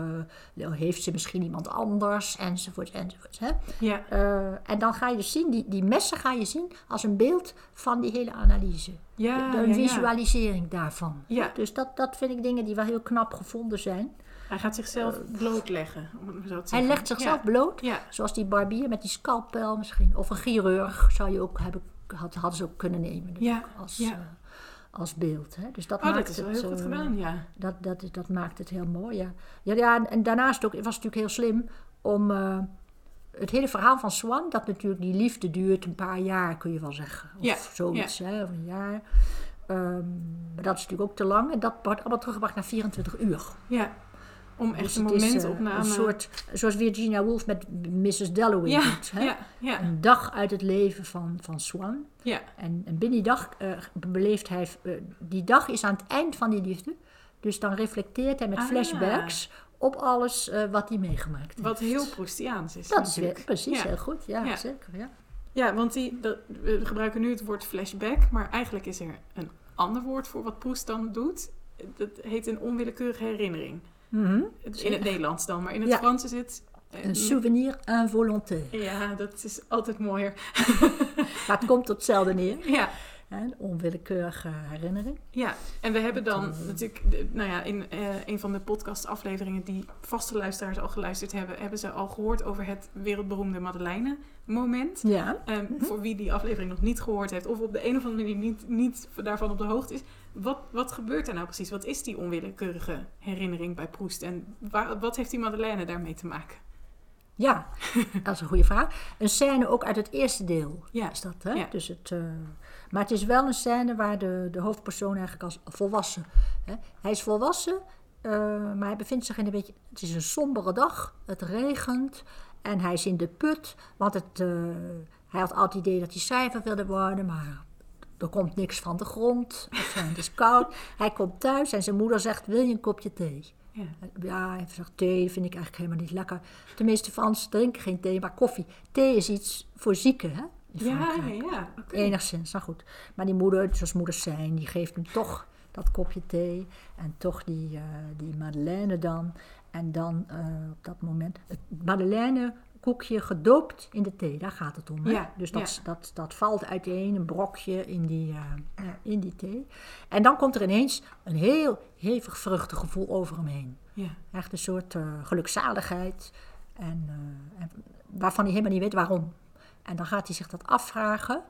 eh, heeft ze misschien iemand anders, enzovoorts, enzovoorts. Hè? Ja. Eh, en dan ga je dus zien, die, die messen ga je zien als een beeld van die hele analyse. Ja, ja. visualisering daarvan. Ja. Dus dat, dat vind ik dingen die wel heel knap gevonden zijn. Hij gaat zichzelf blootleggen, om het maar zo te Hij legt zichzelf ja. bloot, Ja. zoals die barbier met die scalpel misschien. Of een chirurg zou je ook hebben, had, hadden ze ook kunnen nemen dus Ja, als, ja. eh, als beeld. Hè? Dus dat Oh, maakt dat is wel het, heel goed eh, gedaan, ja. Dat, dat, dat maakt het heel mooi, ja. Ja, ja en, en daarnaast ook, was het natuurlijk heel slim om... eh, het hele verhaal van Swan, dat natuurlijk die liefde duurt een paar jaar, kun je wel zeggen. Of Ja, zoiets, hè, of een jaar. Ehm, maar dat is natuurlijk ook te lang. En dat wordt allemaal teruggebracht naar 24 uur. Ja. Om echt Dus een is, eh, momentopname... een soort, zoals Virginia Woolf met Mrs. Dalloway ja, doet. Hè? ja, ja, Een dag uit het leven van, van Swan. ja. En, en binnen die dag eh, beleeft hij... eh, die dag is aan het eind van die liefde. Dus dan reflecteert hij met Ah. flashbacks op alles wat hij meegemaakt heeft. Wat heel Proustiaans is Dat is weer, natuurlijk. precies Ja. heel goed. Ja, Ja. zeker. Ja. Ja, want die, dat, we gebruiken nu het woord flashback, maar eigenlijk is er een ander woord voor wat Proust dan doet. Dat heet een onwillekeurige herinnering. Mhm. In het Nederlands dan, maar in het Ja. Frans is het... eh, Een souvenir involontaire. Ja, dat is altijd mooier. Maar het komt tot hetzelfde neer. Ja, Hè, Een onwillekeurige herinnering. ja. en we hebben dan natuurlijk, nou ja, in eh, een van de podcastafleveringen die vaste luisteraars al geluisterd hebben, hebben ze al gehoord over het wereldberoemde Madeleine-moment. Ja. Ehm, Voor wie die aflevering nog niet gehoord heeft, of op de een of andere manier niet, niet daarvan op de hoogte is. Wat, wat gebeurt er nou precies? Wat is die onwillekeurige herinnering bij Proest? En waar, wat heeft die Madeleine daarmee te maken? Ja, dat is een goede vraag. Een scène ook uit het eerste deel Ja, is dat. Hè? ja. Dus het, eh, maar het is wel een scène waar de, de hoofdpersoon eigenlijk als volwassen... Hè? Hij is volwassen, eh, maar hij bevindt zich in een beetje... Het is een sombere dag, het regent en hij is in de put. Want het, eh, hij had altijd het idee dat hij schrijver wilde worden, maar... Er komt niks van de grond, of het is koud. Hij komt thuis en zijn moeder zegt, wil je een kopje thee? Ja. Ja, hij zegt thee vind ik eigenlijk helemaal niet lekker. Tenminste, Frans drinken geen thee, maar koffie. Thee is iets voor zieken, hè? Ja, ja, ja. Enigszins, nou goed. Maar die moeder, zoals moeders zijn, die geeft hem toch dat kopje thee. En toch die, eh, die madeleine dan. En dan eh, op dat moment, madeleine koekje gedoopt in de thee, daar gaat het om. Hè? Ja, dus dat, ja. dat, dat valt uiteen, een brokje in die, eh, ja, in die thee. En dan komt er ineens een heel hevig vruchtengevoel over hem heen. Ja. Echt een soort eh, gelukzaligheid. En, eh, en waarvan hij helemaal niet weet waarom. En dan gaat hij zich dat afvragen.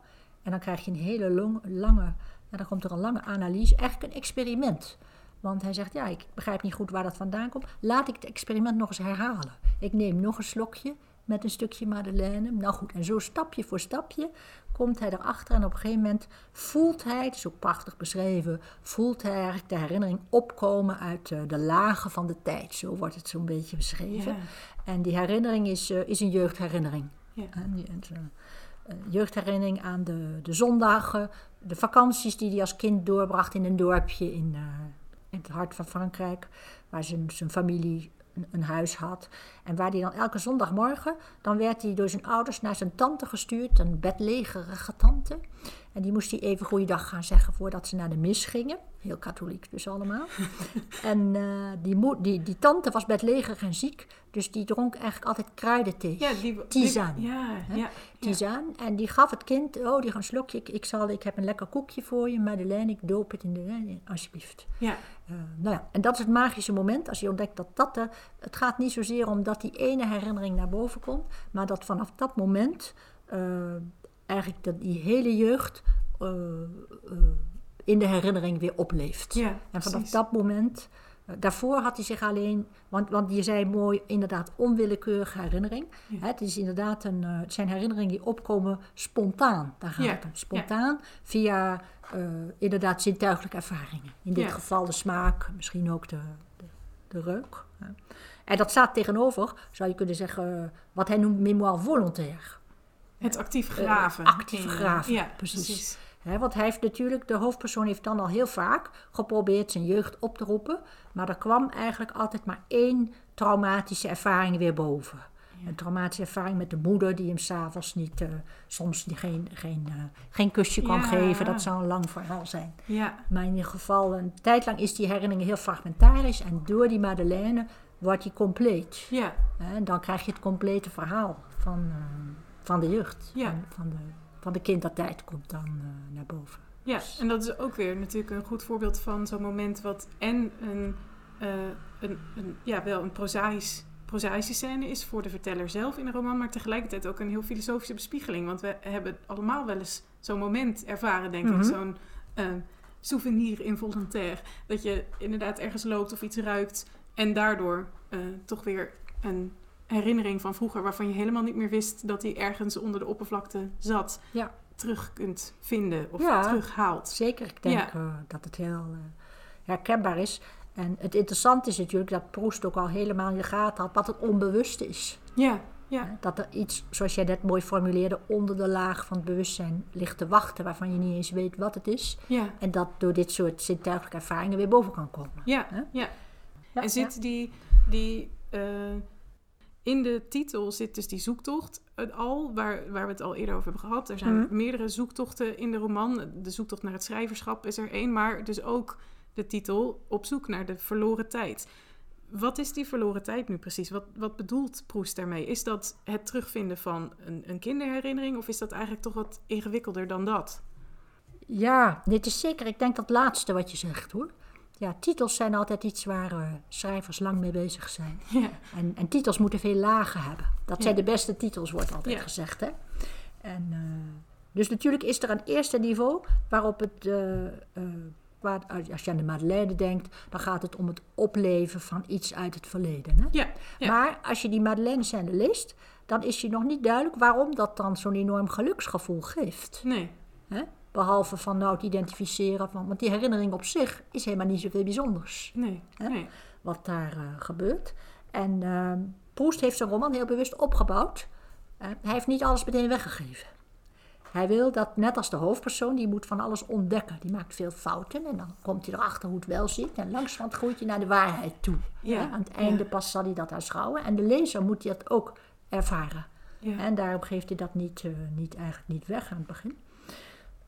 En dan krijg je een hele long- lange. Ja, dan komt er een lange analyse. Eigenlijk een experiment. Want hij zegt: Ja, ik begrijp niet goed waar dat vandaan komt. Laat ik het experiment nog eens herhalen. Ik neem nog een slokje met een stukje madeleine. Nou goed, en zo stapje voor stapje komt hij erachter. En op een gegeven moment voelt hij, het is ook prachtig beschreven, voelt hij eigenlijk de herinnering opkomen uit eh, de lagen van de tijd. Zo wordt het zo'n beetje beschreven. Ja. En die herinnering is, eh, is een jeugdherinnering. Ja. Eh, een jeugdherinnering aan de, de zondagen, de vakanties die hij als kind doorbracht in een dorpje in, in het hart van Frankrijk, waar zijn, zijn familie een, een huis had. En waar hij dan elke zondagmorgen, dan werd hij door zijn ouders naar zijn tante gestuurd, een bedlegerige tante. En die moest hij even goeiedag gaan zeggen voordat ze naar de mis gingen. Heel katholiek dus allemaal. en eh, die, die, die tante was bedlegerig en ziek, dus die dronk eigenlijk altijd kruidenthee. Ja, die, Ja, hè? ja. En die gaf het kind, oh, die gaat een slokje. Ik, ik, zal, ik heb een lekker koekje voor je, Madeleine. Ik doop het in de wijn, alsjeblieft. ja. Eh, nou ja, en dat is het magische moment als je ontdekt dat dat de, het gaat niet zozeer om dat die ene herinnering naar boven komt, maar dat vanaf dat moment eh, eigenlijk dat die hele jeugd eh, eh, in de herinnering weer opleeft. Ja, en vanaf precies. dat moment, daarvoor had hij zich alleen, want, want je zei mooi, inderdaad onwillekeurige herinnering. Ja. Hè, het is inderdaad een, het zijn herinneringen die opkomen spontaan. Daar gaat Ja, het om. Spontaan via inderdaad zintuigelijke ervaringen. In dit geval de smaak, misschien ook de, de, de reuk. hè. En dat staat tegenover, zou je kunnen zeggen, wat hij noemt mémoire volontaire. Het actief Eh, graven. actief eh, graven, ja, precies. Hè, want hij heeft natuurlijk, de hoofdpersoon heeft dan al heel vaak geprobeerd zijn jeugd op te roepen. Maar er kwam eigenlijk altijd maar één traumatische ervaring weer boven. Een traumatische ervaring met de moeder die hem s'avonds niet, eh, soms geen, geen, eh, geen kusje Ja. geven. Dat zou een lang verhaal zijn. Ja, Maar in ieder geval, een tijd lang is die herinnering heel fragmentarisch. En door die Madeleine wordt die compleet. ja, En dan krijg je het complete verhaal van, eh, van de jeugd. Ja. Van, van, de, van de kindertijd komt dan eh, naar boven. ja. En dat is ook weer natuurlijk een goed voorbeeld van zo'n moment wat en een, eh, een, een, ja, wel een prozaïs, prozaïsche scène is voor de verteller zelf in de roman, maar tegelijkertijd ook een heel filosofische bespiegeling. Want we hebben allemaal wel eens zo'n moment ervaren, denk Mhm. ik. Zo'n eh, souvenir involontair. Dat je inderdaad ergens loopt of iets ruikt en daardoor eh, toch weer een herinnering van vroeger waarvan je helemaal niet meer wist dat die ergens onder de oppervlakte zat, Ja. terug kunt vinden of Ja. terughaalt. Zeker, ik denk eh, dat het heel eh, herkenbaar is. En het interessante is natuurlijk dat Proest ook al helemaal in de gaten had wat het onbewuste is. Ja, ja, Dat er iets, zoals jij net mooi formuleerde, onder de laag van het bewustzijn ligt te wachten waarvan je niet eens weet wat het is. ja, En dat door dit soort zintuigelijke ervaringen weer boven kan komen. ja, ja. Ja, En zit die, die eh, in de titel zit dus die zoektocht het al, waar, waar we het al eerder over hebben gehad. Er zijn Mhm. meerdere zoektochten in de roman. De zoektocht naar het schrijverschap is er één, maar dus ook de titel Op zoek naar de verloren tijd. Wat is die verloren tijd nu precies? Wat, wat bedoelt Proest daarmee? Is dat het terugvinden van een, een kinderherinnering of is dat eigenlijk toch wat ingewikkelder dan dat? Ja, dit is zeker. Ik denk dat laatste wat je zegt hoor. Ja, titels zijn altijd iets waar eh, schrijvers lang mee bezig zijn. Ja, En, en titels moeten veel lagen hebben. Dat Ja. zijn de beste titels, wordt altijd Ja. gezegd. Hè? En, eh, dus natuurlijk is er een eerste niveau waarop het. eh, waar, als je aan de Madeleine denkt, dan gaat het om het opleven van iets uit het verleden. Hè? Maar als je die Madeleine scène leest, dan is je nog niet duidelijk waarom dat dan zo'n enorm geluksgevoel geeft. nee. Hè? Behalve van nou het identificeren van. Want die herinnering op zich is helemaal niet zoveel bijzonders Nee, Hè? nee. wat daar eh, gebeurt. En uh, Proest heeft zijn roman heel bewust opgebouwd. Uh, hij heeft niet alles meteen weggegeven. Hij wil dat, net als de hoofdpersoon, die moet van alles ontdekken. Die maakt veel fouten en dan komt hij erachter hoe het wel zit. En langzamerhand groeit hij naar de waarheid toe. Ja, Hè? Aan het einde ja. pas zal hij dat aanschouwen. En de lezer moet dat ook ervaren. Ja. En daarom geeft hij dat niet, uh, niet, eigenlijk niet weg aan het begin.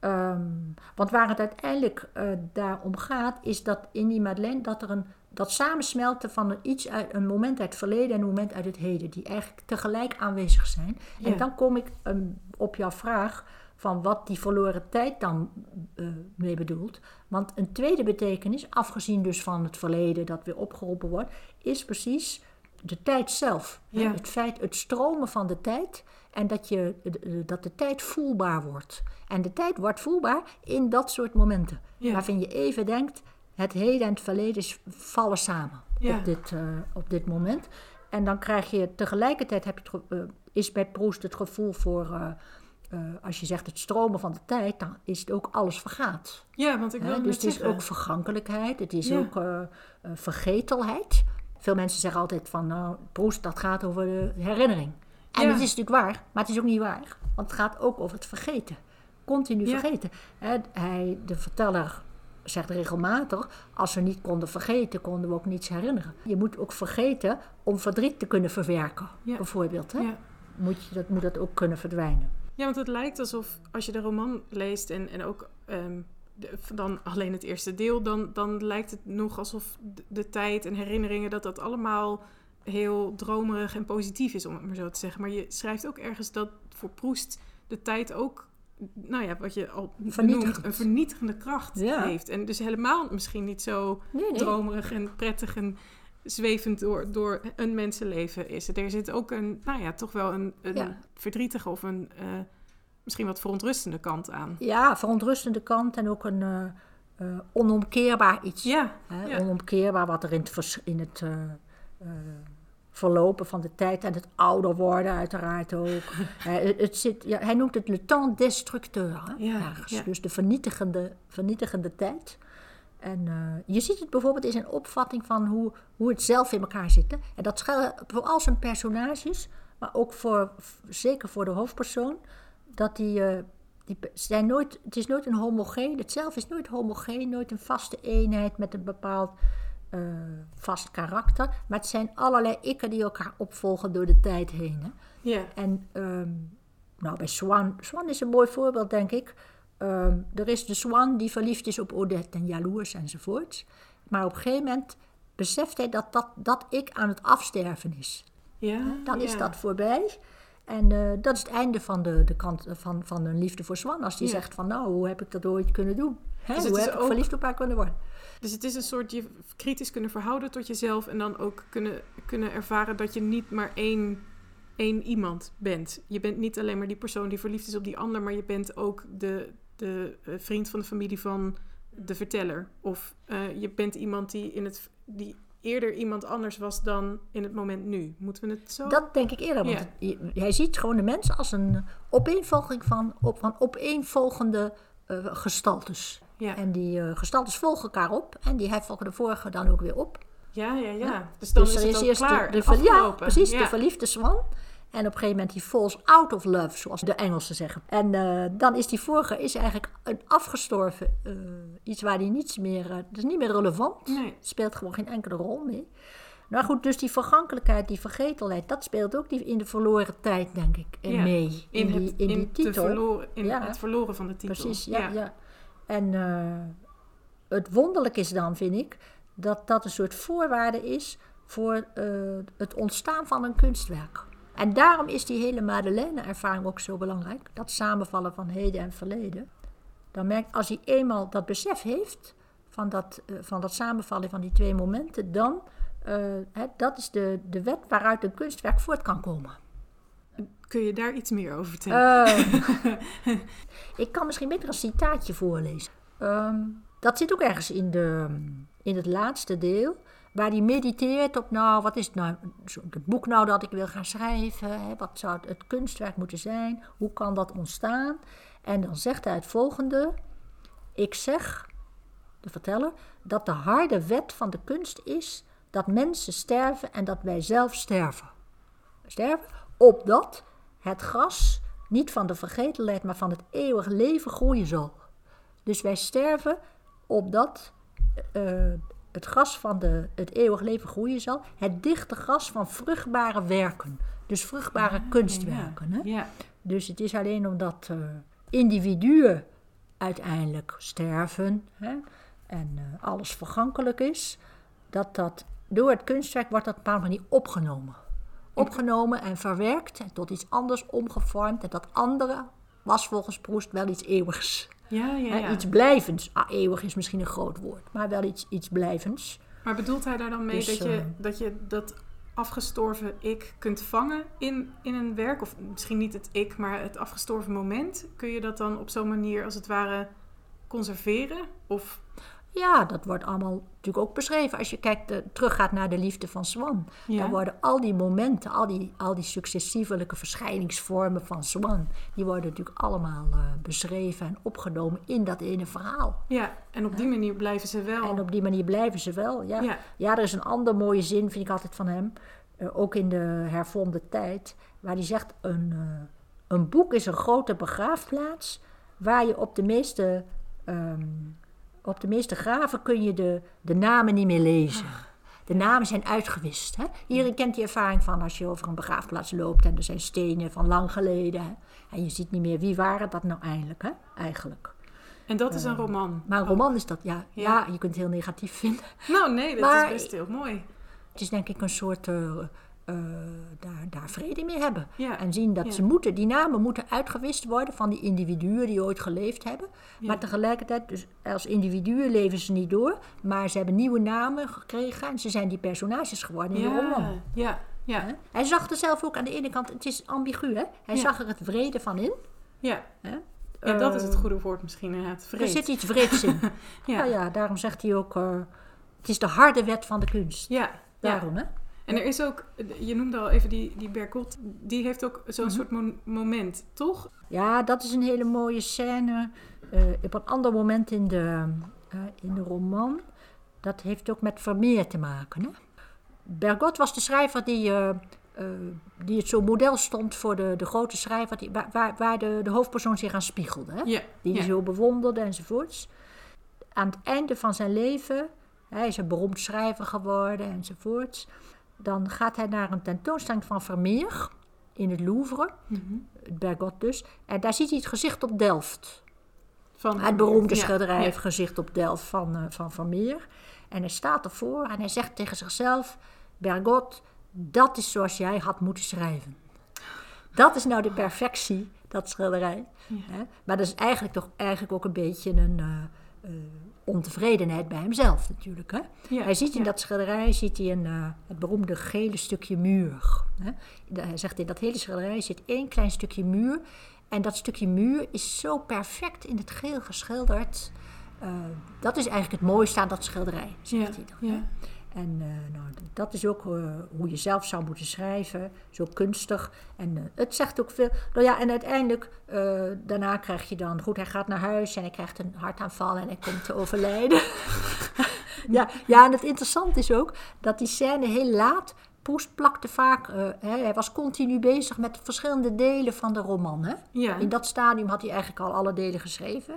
Um, want waar het uiteindelijk uh, daarom gaat, is dat in die Madeleine dat er een dat samensmelten van een, iets uit, een moment uit het verleden en een moment uit het heden, die eigenlijk tegelijk aanwezig zijn. Ja. En dan kom ik um, op jouw vraag van wat die verloren tijd dan uh, mee bedoelt. Want een tweede betekenis, afgezien dus van het verleden dat weer opgeroepen wordt, is precies de tijd zelf. Ja. Het feit, het stromen van de tijd en dat, je, dat de tijd voelbaar wordt. En de tijd wordt voelbaar in dat soort momenten. Ja. Waarvan je even denkt, het heden en het verleden vallen samen Ja. op, dit, uh, op dit moment. En dan krijg je tegelijkertijd, heb je het, uh, is bij Proest het gevoel voor, uh, als je zegt het stromen van de tijd, dan is het ook alles vergaat. Ja, want ik wil He, Dus het is ook vergankelijkheid, het is Ja. ook uh, vergetelheid. Veel mensen zeggen altijd van, nou, Proest, dat gaat over de herinnering. En Ja. het is natuurlijk waar, maar het is ook niet waar. Want het gaat ook over het vergeten. Continu Ja. vergeten. Hij, de verteller zegt regelmatig, als we niet konden vergeten, konden we ook niets herinneren. Je moet ook vergeten om verdriet te kunnen verwerken, Ja. bijvoorbeeld. Hè? Ja. Moet, je, dat, moet dat ook kunnen verdwijnen. Ja, want het lijkt alsof als je de roman leest en, en ook ehm, de- dan alleen het eerste deel, dan, dan lijkt het nog alsof de, de tijd en herinneringen, dat dat allemaal heel dromerig en positief is, om het maar zo te zeggen. Maar je schrijft ook ergens dat voor Proest de tijd ook, nou ja, wat je al noemt, een vernietigende kracht Ja. heeft. En dus helemaal misschien niet zo Nee, nee. dromerig en prettig en zwevend door, door een mensenleven is. Er zit ook een, nou ja, toch wel een, een Ja. verdrietige of een eh, misschien wat verontrustende kant aan. Ja, verontrustende kant en ook een eh, eh, onomkeerbaar iets. Ja, Hè, ja. Onomkeerbaar wat er in het, vers- in het verlopen van de tijd en het ouder worden uiteraard ook. Het, zit, ja, hij noemt het le temps destructeur. Hè, Ja, ergens. ja. Dus de vernietigende, vernietigende tijd. En eh, je ziet het bijvoorbeeld in zijn opvatting van hoe, hoe het zelf in elkaar zit. Hè. En dat geldt voor al zijn personages, maar ook voor, zeker voor de hoofdpersoon. dat die, eh, die zijn nooit, het is nooit een homogeen, het zelf is nooit homogeen, nooit een vaste eenheid met een bepaald eh, vast karakter. Maar het zijn allerlei ikken die elkaar opvolgen door de tijd heen. Hè? Ja. En ehm, nou, bij Swan, Swan is een mooi voorbeeld, denk ik. Ehm, er is de Swan die verliefd is op Odette en jaloers enzovoorts. Maar op een gegeven moment beseft hij dat dat, dat ik aan het afsterven is. Ja. Dan is dat voorbij. En eh, dat is het einde van de, de kant van, van een liefde voor Swan. Als die zegt van nou, hoe heb ik dat ooit kunnen doen? Hè, Dus het hoe is heb ik ook- verliefd op haar kunnen worden? Dus het is een soort je kritisch kunnen verhouden tot jezelf en dan ook kunnen, kunnen ervaren dat je niet maar één, één iemand bent. Je bent niet alleen maar die persoon die verliefd is op die ander, maar je bent ook de, de eh, vriend van de familie van de verteller. Of eh, je bent iemand die, in het, die eerder iemand anders was dan in het moment nu. Moeten we het zo? Dat denk ik eerder. Want Ja. hij ziet gewoon de mens als een opeenvolging van, op, van opeenvolgende eh gestaltes. Ja. En die eh, gestaltes volgen elkaar op. En die hij volgen de vorige dan ook weer op. ja, ja, ja. Ja. Dus dan dus is er het is eerst klaar de, ja, precies, de verliefde zwan. En op een gegeven moment die falls out of love, zoals de Engelsen zeggen. En eh, dan is die vorige is eigenlijk een afgestorven eh, iets waar die niets meer... dat is niet meer relevant. Nee. Speelt gewoon geen enkele rol mee. Nou goed, dus die vergankelijkheid, die vergetelheid, dat speelt ook die in de verloren tijd, denk ik, Ja, mee. In, die, het, in die titel. verloren, in Ja. het verloren van de titel. Precies, ja. ja. En eh, het wonderlijk is dan, vind ik, dat dat een soort voorwaarde is voor eh, het ontstaan van een kunstwerk. En daarom is die hele Madeleine-ervaring ook zo belangrijk. Dat samenvallen van heden en verleden. Dan merkt als hij eenmaal dat besef heeft van dat, eh, van dat samenvallen van die twee momenten, dan hè, dat is de, de wet waaruit een kunstwerk voort kan komen. Kun je daar iets meer over vertellen? Eh, ik kan misschien beter een citaatje voorlezen. Ehm, dat zit ook ergens in, de, in het laatste deel. Waar hij mediteert op, nou, wat is het nou, het boek nou dat ik wil gaan schrijven? Hè? Wat zou het, het kunstwerk moeten zijn? Hoe kan dat ontstaan? En dan zegt hij het volgende. Ik zeg, de verteller, dat de harde wet van de kunst is dat mensen sterven en dat wij zelf sterven. Sterven, opdat het gras niet van de vergetelheid, maar van het eeuwig leven groeien zal. Dus wij sterven opdat eh, het gras van de, het eeuwig leven groeien zal. Het dichte gras van vruchtbare werken. Dus vruchtbare kunstwerken. Hè? Ja. Dus het is alleen omdat eh, individuen uiteindelijk sterven hè, en eh, alles vergankelijk is, dat dat door het kunstwerk wordt dat op een bepaalde manier opgenomen. Opgenomen en verwerkt en tot iets anders omgevormd. En dat andere was volgens Proest wel iets eeuwigs. Ja, ja, ja. Iets blijvends. Ah, eeuwig is misschien een groot woord, maar wel iets, iets blijvends. Maar bedoelt hij daar dan mee Dus, dat, je, eh, dat je dat afgestorven ik kunt vangen in, in een werk? Of misschien niet het ik, maar het afgestorven moment. Kun je dat dan op zo'n manier als het ware conserveren? Of Ja, dat wordt allemaal natuurlijk ook beschreven. Als je kijkt, eh, teruggaat naar de liefde van Swan. Ja. Dan worden al die momenten, al die, al die successievelijke verschijningsvormen van Swan... die worden natuurlijk allemaal eh, beschreven en opgenomen in dat ene verhaal. ja, en op die manier blijven ze wel. En op die manier blijven ze wel, ja. Ja. Ja, er is een andere mooie zin, vind ik altijd van hem... eh, ook in de hervormde tijd, waar hij zegt... Een, een boek is een grote begraafplaats... waar je op de meeste... ehm, op de meeste graven kun je de, de namen niet meer lezen. De namen zijn uitgewist. Hè? Iedereen kent die ervaring van als je over een begraafplaats loopt en er zijn stenen van lang geleden. Hè? En je ziet niet meer wie waren dat nou eigenlijk, hè? eigenlijk. En dat is een roman. Maar een roman is dat, ja, ja. Ja. je kunt het heel negatief vinden. Nou nee, dat Maar- is best heel mooi. Het is denk ik een soort eh, eh, daar, daar vrede mee hebben. Ja, En zien dat ja. ze moeten, die namen moeten uitgewist worden van die individuen die ooit geleefd hebben. Maar tegelijkertijd, dus als individuen leven ze niet door, maar ze hebben nieuwe namen gekregen en ze zijn die personages geworden in de roman. Ja, ja? Hij zag er zelf ook aan de ene kant, het is ambigu, hè? Hij zag er het vrede van in. ja. Hè? Ja, dat is het goede woord misschien inderdaad. Er Vreed. zit iets vreeds in. Ja. Nou ja, daarom zegt hij ook, eh, het is de harde wet van de kunst. Ja, ja. Daarom, hè? En er is ook, je noemde al even die, die Bergot, die heeft ook zo'n Mhm. soort mo- moment, toch? Ja, dat is een hele mooie scène. eh, op een ander moment in de, eh, in de roman. Dat heeft ook met Vermeer te maken. Hè? Bergot was de schrijver die eh, die het zo model stond voor de, de grote schrijver, die, waar, waar, de, de hoofdpersoon zich aan spiegelde. Hè? Die hij ja. zo bewonderde enzovoorts. Aan het einde van zijn leven, hij is een beroemd schrijver geworden enzovoorts. Dan gaat hij naar een tentoonstelling van Vermeer in het Louvre, Mhm. het Bergot dus. En daar ziet hij het gezicht op Delft. Van Het beroemde ja, schilderij ja. gezicht op Delft van, eh, van Vermeer. En hij staat ervoor en hij zegt tegen zichzelf: Bergot, dat is zoals jij had moeten schrijven. Dat is nou de perfectie, dat schilderij. Hè? Maar dat is eigenlijk toch eigenlijk ook een beetje een eh, eh, ontevredenheid bij hemzelf natuurlijk. Hè? Ja, Hij ziet in ja. dat schilderij ziet hij een, eh, het beroemde gele stukje muur. Hè? Hij zegt in dat hele schilderij zit één klein stukje muur. En dat stukje muur is zo perfect in het geel geschilderd. Eh, dat is eigenlijk het mooiste aan dat schilderij, zegt Ja, hij dan. En eh, nou, dat is ook eh, hoe je zelf zou moeten schrijven, zo kunstig. En eh, het zegt ook veel. Nou ja, en uiteindelijk, daarna krijg je dan, goed, hij gaat naar huis en hij krijgt een hartaanval en hij komt te overlijden. ja, ja, en het interessante is ook dat die scène heel laat. Proest plakte vaak, hè, hij was continu bezig met verschillende delen van de roman. Hè? Ja. In dat stadium had hij eigenlijk al alle delen geschreven.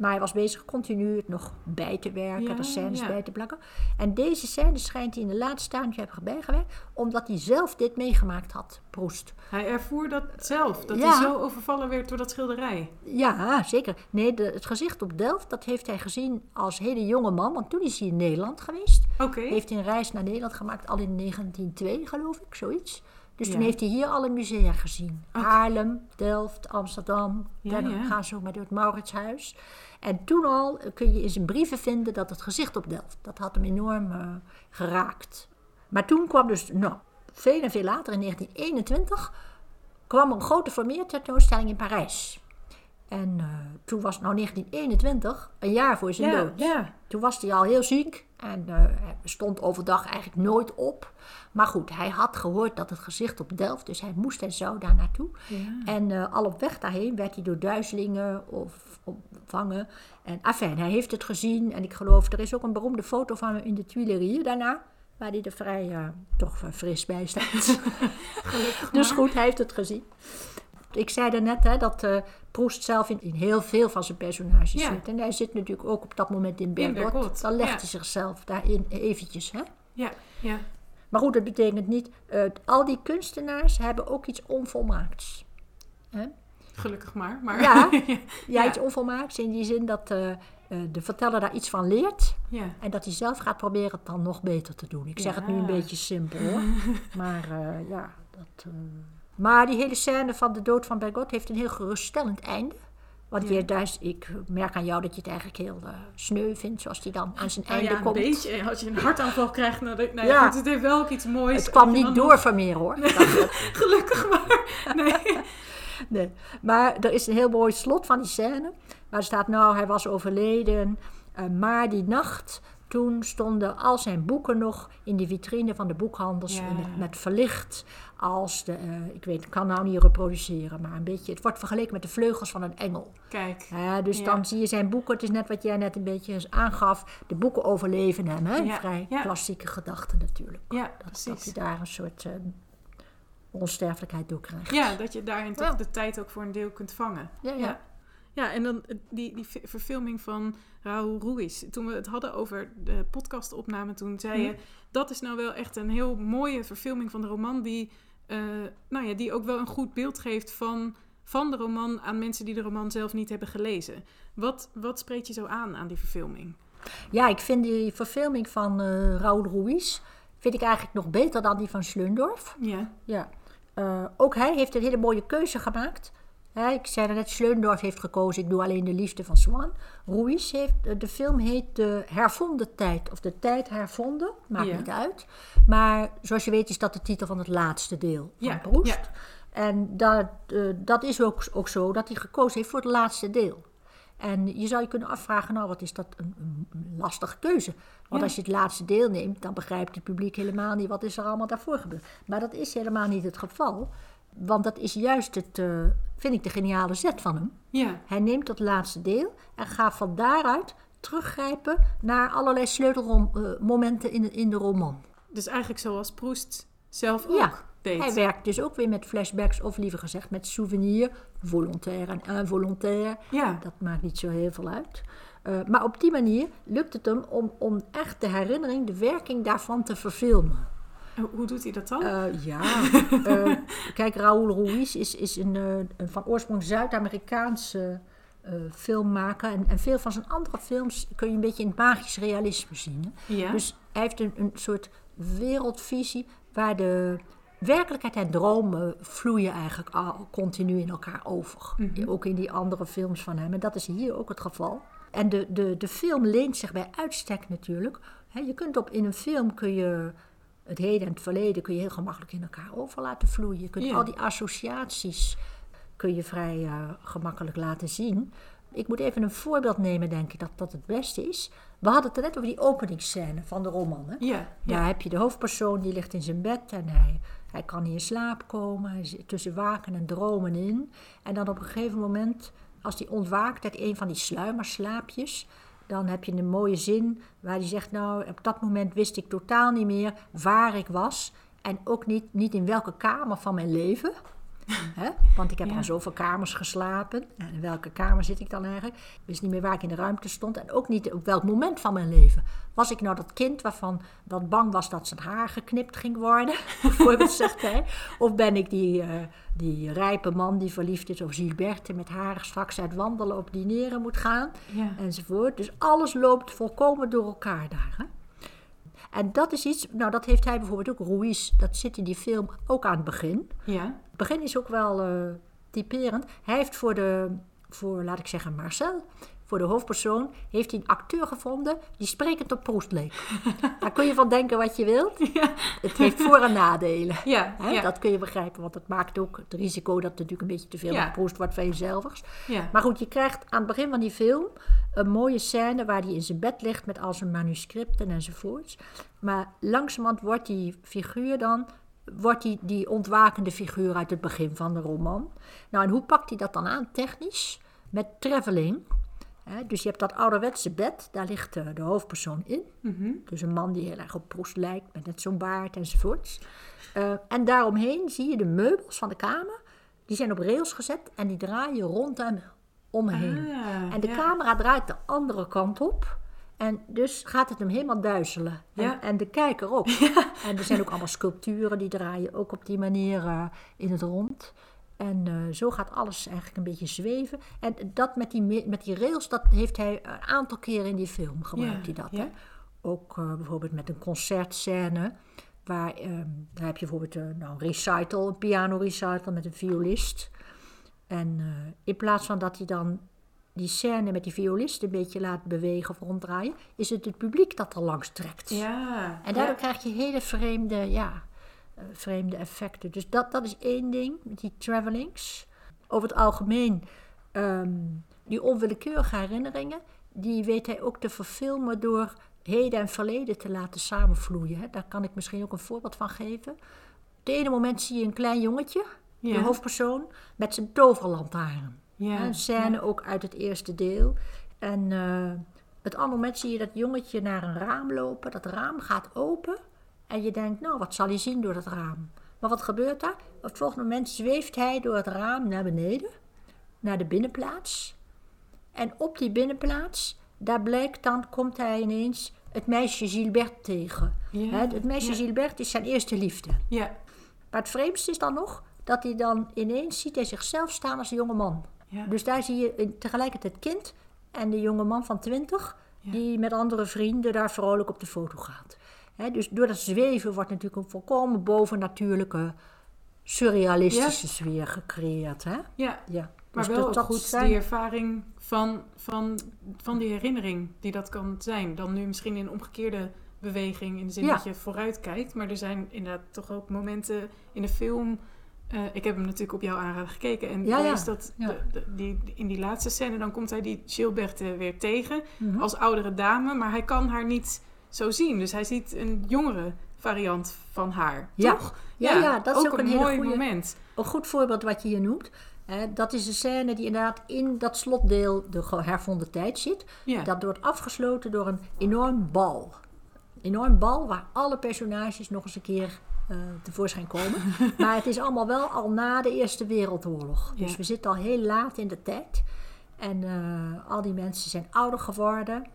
Maar hij was bezig continu het nog bij te werken, Ja, de scènes ja. bij te plakken. En deze scène schijnt hij in de laatste te hebben bijgewerkt, omdat hij zelf dit meegemaakt had, Proest. Hij ervoer dat zelf, dat Ja. hij zo overvallen werd door dat schilderij. Ja, zeker. Nee, de, het gezicht op Delft, dat heeft hij gezien als hele jonge man, want toen is hij in Nederland geweest. Oké. Heeft hij een reis naar Nederland gemaakt, al in 1902 geloof ik, zoiets. Dus Ja. toen heeft hij hier alle musea gezien. Haarlem, Delft, Amsterdam, Ja, dan ja. gaan zo maar door het Mauritshuis. En toen al kun je in zijn brieven vinden dat het gezicht op Delft, dat had hem enorm eh, geraakt. Maar toen kwam dus, nou, veel en veel later, in 1921, kwam een grote Vermeer-tentoonstelling in Parijs. En eh, toen was het nou 1921, een jaar voor zijn Ja, dood. ja. Toen was hij al heel ziek en eh, stond overdag eigenlijk nooit op. Maar goed, hij had gehoord dat het gezicht op Delft, dus hij moest en zou daar naartoe. Ja. En eh, al op weg daarheen werd hij door duizelingen of opvangen. En afijn, hij heeft het gezien en ik geloof, er is ook een beroemde foto van hem in de Tuileries daarna. Waar hij er vrij toch fris bij staat. dus goed, hij heeft het gezien. Ik zei daarnet hè, dat eh Proest zelf in, in heel veel van zijn personages Ja. zit. En hij zit natuurlijk ook op dat moment in Bergot. Dan legt ja. hij zichzelf daarin eventjes. Hè? Ja, ja. Maar goed, dat betekent niet... eh, al die kunstenaars hebben ook iets onvolmaakts. Hè? Gelukkig maar. maar Ja. Ja, Ja. iets onvolmaakts in die zin dat eh, de verteller daar iets van leert. ja. En dat hij zelf gaat proberen het dan nog beter te doen. Ik zeg het nu een beetje simpel hoor. maar ja, dat... Maar die hele scène van de dood van Bergot heeft een heel geruststellend einde. Want Ja. je, daar is, ik merk aan jou dat je het eigenlijk heel eh, sneu vindt, zoals die dan aan zijn Nou einde ja, een komt. beetje. En Als je een hartaanval krijgt, nou, dat- nou ja, Ja. goed, het heeft wel ook iets moois. Het kwam niet door van meer hoor. Gelukkig maar. Nee. Nee. Maar er is een heel mooi slot van die scène. Waar staat nou, hij was overleden. eh, maar die nacht, toen stonden al zijn boeken nog in de vitrine van de boekhandels. Ja. Met, met verlicht als de, eh, ik weet, ik kan nou niet reproduceren. Maar een beetje, het wordt vergeleken met de vleugels van een engel. Kijk. Hè, dus Ja. dan zie je zijn boeken, het is net wat jij net een beetje aangaf. De boeken overleven hem, hè? Ja, Vrij klassieke gedachte natuurlijk. Ja, Dat, dat hij daar een soort eh, onsterfelijkheid door krijgt. Ja, dat je daarin toch de tijd ook voor een deel kunt vangen. Ja, ja. Ja. En dan eh, die, die verfilming van Raoul Ruiz. Toen we het hadden over de podcastopname, toen zei je... dat is nou wel echt een heel mooie verfilming van de roman... die, eh, nou ja, die ook wel een goed beeld geeft van, van de roman... aan mensen die de roman zelf niet hebben gelezen. Wat, wat spreekt je zo aan aan die verfilming? Ja, ik vind die verfilming van eh Raoul Ruiz vind ik eigenlijk nog beter dan die van Sleundorf. Ja, Ja. Ook hij heeft een hele mooie keuze gemaakt. Ik zei net, Sleundorf heeft gekozen, ik doe alleen de liefde van Swan. Ruiz heeft, eh, de film heet De Hervonden Tijd, of De Tijd Hervonden, maakt Ja. niet uit. Maar zoals je weet is dat de titel van het laatste deel van Ja, Proest. ja. En dat, eh, dat is ook, ook zo, dat hij gekozen heeft voor het laatste deel. En je zou je kunnen afvragen, nou wat is dat een, een- een lastige keuze. Want Ja. als je het laatste deel neemt, dan begrijpt het publiek helemaal niet wat is er allemaal daarvoor gebeurd. Maar dat is helemaal niet het geval. Want dat is juist het, eh, vind ik, de geniale zet van hem. ja, Hij neemt dat laatste deel en gaat van daaruit teruggrijpen naar allerlei sleutelmomenten in, de- in de roman. dus eigenlijk zoals Proest zelf ook. Ja, deed. Hij werkt dus ook weer met flashbacks, of liever gezegd met souvenir, volontair en involontair. Ja. Dat maakt niet zo heel veel uit. Uh, maar op die manier lukt het hem om, om echt de herinnering, de werking daarvan te verfilmen. Hoe doet hij dat dan? Uh, ja, uh, kijk, Raúl Ruiz is, is een, een van oorsprong Zuid-Amerikaanse filmmaker. En, en, veel van zijn andere films kun je een beetje in het magisch realisme zien. Ja. Dus hij heeft een, een soort wereldvisie waar de werkelijkheid en dromen vloeien eigenlijk al continu in elkaar over. Mm -hmm. Ook in die andere films van hem. En dat is hier ook het geval. En de, de, de film leent zich bij uitstek natuurlijk. He, je kunt op, in een film kun je het heden en het verleden kun je heel gemakkelijk in elkaar over laten vloeien. Je kunt Ja. al die associaties kun je vrij eh, gemakkelijk laten zien. Ik moet even een voorbeeld nemen, denk ik, dat dat het beste is. We hadden het er net over die openingsscène van de roman. Hè? Ja. Daar heb je de hoofdpersoon, die ligt in zijn bed en hij, hij kan niet in slaap komen. Hij zit tussen waken en dromen in. En dan op een gegeven moment, als hij ontwaakt uit een van die sluimerslaapjes... dan heb je een mooie zin waar hij zegt... nou, op dat moment wist ik totaal niet meer waar ik was... en ook niet, niet in welke kamer van mijn leven... Hè? Want ik heb Ja. zoveel kamers geslapen. En in welke kamer zit ik dan eigenlijk? Ik wist niet meer waar ik in de ruimte stond. En ook niet op welk moment van mijn leven. Was ik nou dat kind waarvan dat bang was dat zijn haar geknipt ging worden? Bijvoorbeeld zegt hij. Of ben ik die, eh, die rijpe man die verliefd is op Gilberte met haar straks uit wandelen op dineren moet gaan? Ja. Enzovoort. Dus alles loopt volkomen door elkaar daar. Hè? En dat is iets, nou dat heeft hij bijvoorbeeld ook, Ruiz, dat zit in die film ook aan het begin. Ja. Het begin is ook wel eh, typerend. Hij heeft voor de, voor, laat ik zeggen, Marcel, voor de hoofdpersoon, heeft hij een acteur gevonden die sprekend op Proest leek. Daar kun je van denken wat je wilt. Het heeft voor- en nadelen. Ja. Dat kun je begrijpen, want het maakt ook het risico dat het natuurlijk een beetje te veel Ja. op Proest wordt van jezelf. Ja. Maar goed, je krijgt aan het begin van die film een mooie scène waar hij in zijn bed ligt met al zijn manuscripten enzovoorts. Maar langzamerhand wordt die figuur dan, wordt die, die ontwakende figuur uit het begin van de roman. Nou, en hoe pakt hij dat dan aan technisch? Met traveling. Dus je hebt dat ouderwetse bed, daar ligt eh, de hoofdpersoon in. Mhm. Dus een man die heel erg op Proest lijkt, met net zo'n baard enzovoorts. Eh, en daaromheen zie je de meubels van de kamer. Die zijn op rails gezet en die draaien rond en omheen. Ah, en de ja. camera draait de andere kant op. En dus gaat het hem helemaal duizelen. Ja. En, en de kijker ook. En er zijn ook allemaal sculpturen die draaien ook op die manier eh, in het rond. En eh, zo gaat alles eigenlijk een beetje zweven. En dat met die, me- met die rails, dat heeft hij een aantal keren in die film gebruikt. Ja, hij dat, ja. hè? Ook eh, bijvoorbeeld met een concertscène. Waar, ehm, daar heb je bijvoorbeeld eh, nou, een recital, een piano recital met een violist. En in plaats van dat hij dan die scène met die violist een beetje laat bewegen of ronddraaien, is het het publiek dat er langs trekt. Ja. En daardoor ja. krijg je hele vreemde, ja, vreemde effecten. Dus dat, dat is één ding, met die travelings. Over het algemeen, ehm, die onwillekeurige herinneringen, die weet hij ook te verfilmen door heden en verleden te laten samenvloeien. Hè. Daar kan ik misschien ook een voorbeeld van geven. Op het ene moment zie je een klein jongetje, Ja. de hoofdpersoon, met zijn toverlantaarn. Ja. Een scène ook uit het eerste deel. En eh, het andere moment zie je dat jongetje naar een raam lopen. Dat raam gaat open. En je denkt, nou, wat zal hij zien door dat raam? Maar wat gebeurt daar? Op het volgende moment zweeft hij door het raam naar beneden. Naar de binnenplaats. En op die binnenplaats, daar blijkt dan, komt hij ineens het meisje Gilbert tegen. Ja, het meisje ja. Gilbert is zijn eerste liefde. Ja. Maar het vreemdste is dan nog dat hij dan ineens ziet hij zichzelf staan als een jonge man. Ja. Dus daar zie je tegelijkertijd kind en de jonge man van 20, Ja. die met andere vrienden daar vrolijk op de foto gaat. Dus door dat zweven wordt natuurlijk een volkomen bovennatuurlijke, surrealistische sfeer gecreëerd. Hè? ja. Ja. Maar Dus wel dat- dat goed zijn- die ervaring van, van, van die herinnering die dat kan zijn. Dan nu misschien in omgekeerde beweging, in de zin Ja. dat je vooruit kijkt. Maar er zijn inderdaad toch ook momenten in de film. eh, ik heb hem natuurlijk op jouw aanraden gekeken. En Ja, dan ja. is dat Ja. de- de- die, in die laatste scène, dan komt hij die Gilberte weer tegen. Mhm. Als oudere dame, maar hij kan haar niet zo zien. Dus hij ziet een jongere variant van haar. Ja. Toch? Ja, ja, dat is ook een mooi goeie- moment. Een goed voorbeeld wat je hier noemt. Dat is een scène die inderdaad in dat slotdeel de hervonden tijd zit. Ja. Dat wordt afgesloten door een enorm bal. Een enorm bal waar alle personages nog eens een keer eh, tevoorschijn komen. maar het is allemaal wel al na de Eerste Wereldoorlog. Dus we zitten al heel laat in de tijd. En eh, al die mensen zijn ouder geworden.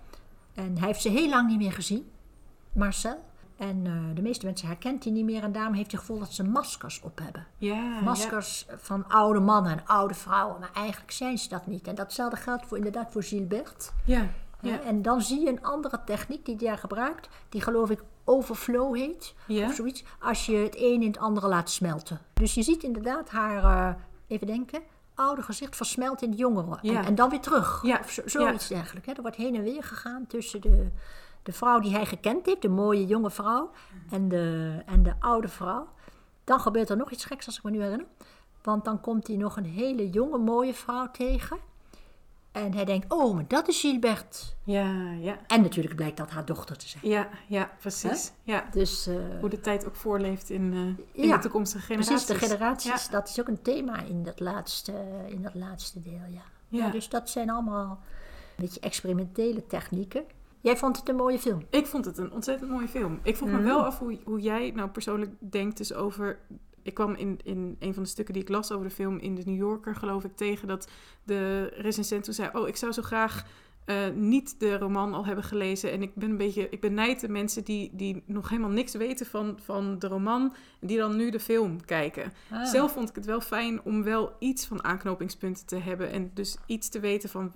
En hij heeft ze heel lang niet meer gezien, Marcel. En eh, de meeste mensen herkent hij niet meer. En daarom heeft hij het gevoel dat ze maskers op hebben. Ja, Maskers van oude mannen en oude vrouwen. Maar eigenlijk zijn ze dat niet. En datzelfde geldt voor, inderdaad voor Gilbert. Ja, ja, En dan zie je een andere techniek die hij gebruikt. Die geloof ik overflow heet. Ja. Of zoiets. Als je het een in het andere laat smelten. Dus je ziet inderdaad haar, eh, even denken, oude gezicht versmelt in het jongere. Ja. En, en dan weer terug. Ja. Of zo, zoiets dergelijks. Hè? Er wordt heen en weer gegaan tussen de, de vrouw die hij gekend heeft. De mooie jonge vrouw. En de, en de oude vrouw. Dan gebeurt er nog iets geks als ik me nu herinner. Want dan komt hij nog een hele jonge mooie vrouw tegen. En hij denkt, oh, maar dat is Gilbert. ja, ja, En natuurlijk blijkt dat haar dochter te zijn. ja, ja, precies. Ja. Dus eh, Hoe de tijd ook voorleeft in, eh, in Ja, de toekomstige generaties. precies, de generaties, Ja. dat is ook een thema in dat laatste, in dat laatste deel, ja. Ja. ja. Dus dat zijn allemaal een beetje experimentele technieken. Jij vond het een mooie film? Ik vond het een ontzettend mooie film. Ik vroeg me Mhm. wel af hoe, hoe jij nou persoonlijk denkt dus over... Ik kwam in, in een van de stukken die ik las over de film in de New Yorker, geloof ik, tegen dat de recensent toen zei... Oh, ik zou zo graag eh, niet de roman al hebben gelezen. En ik ben een beetje... Ik benijd de mensen die, die nog helemaal niks weten van, van de roman... en die dan nu de film kijken. Ah. Zelf vond ik het wel fijn om wel iets van aanknopingspunten te hebben. En dus iets te weten van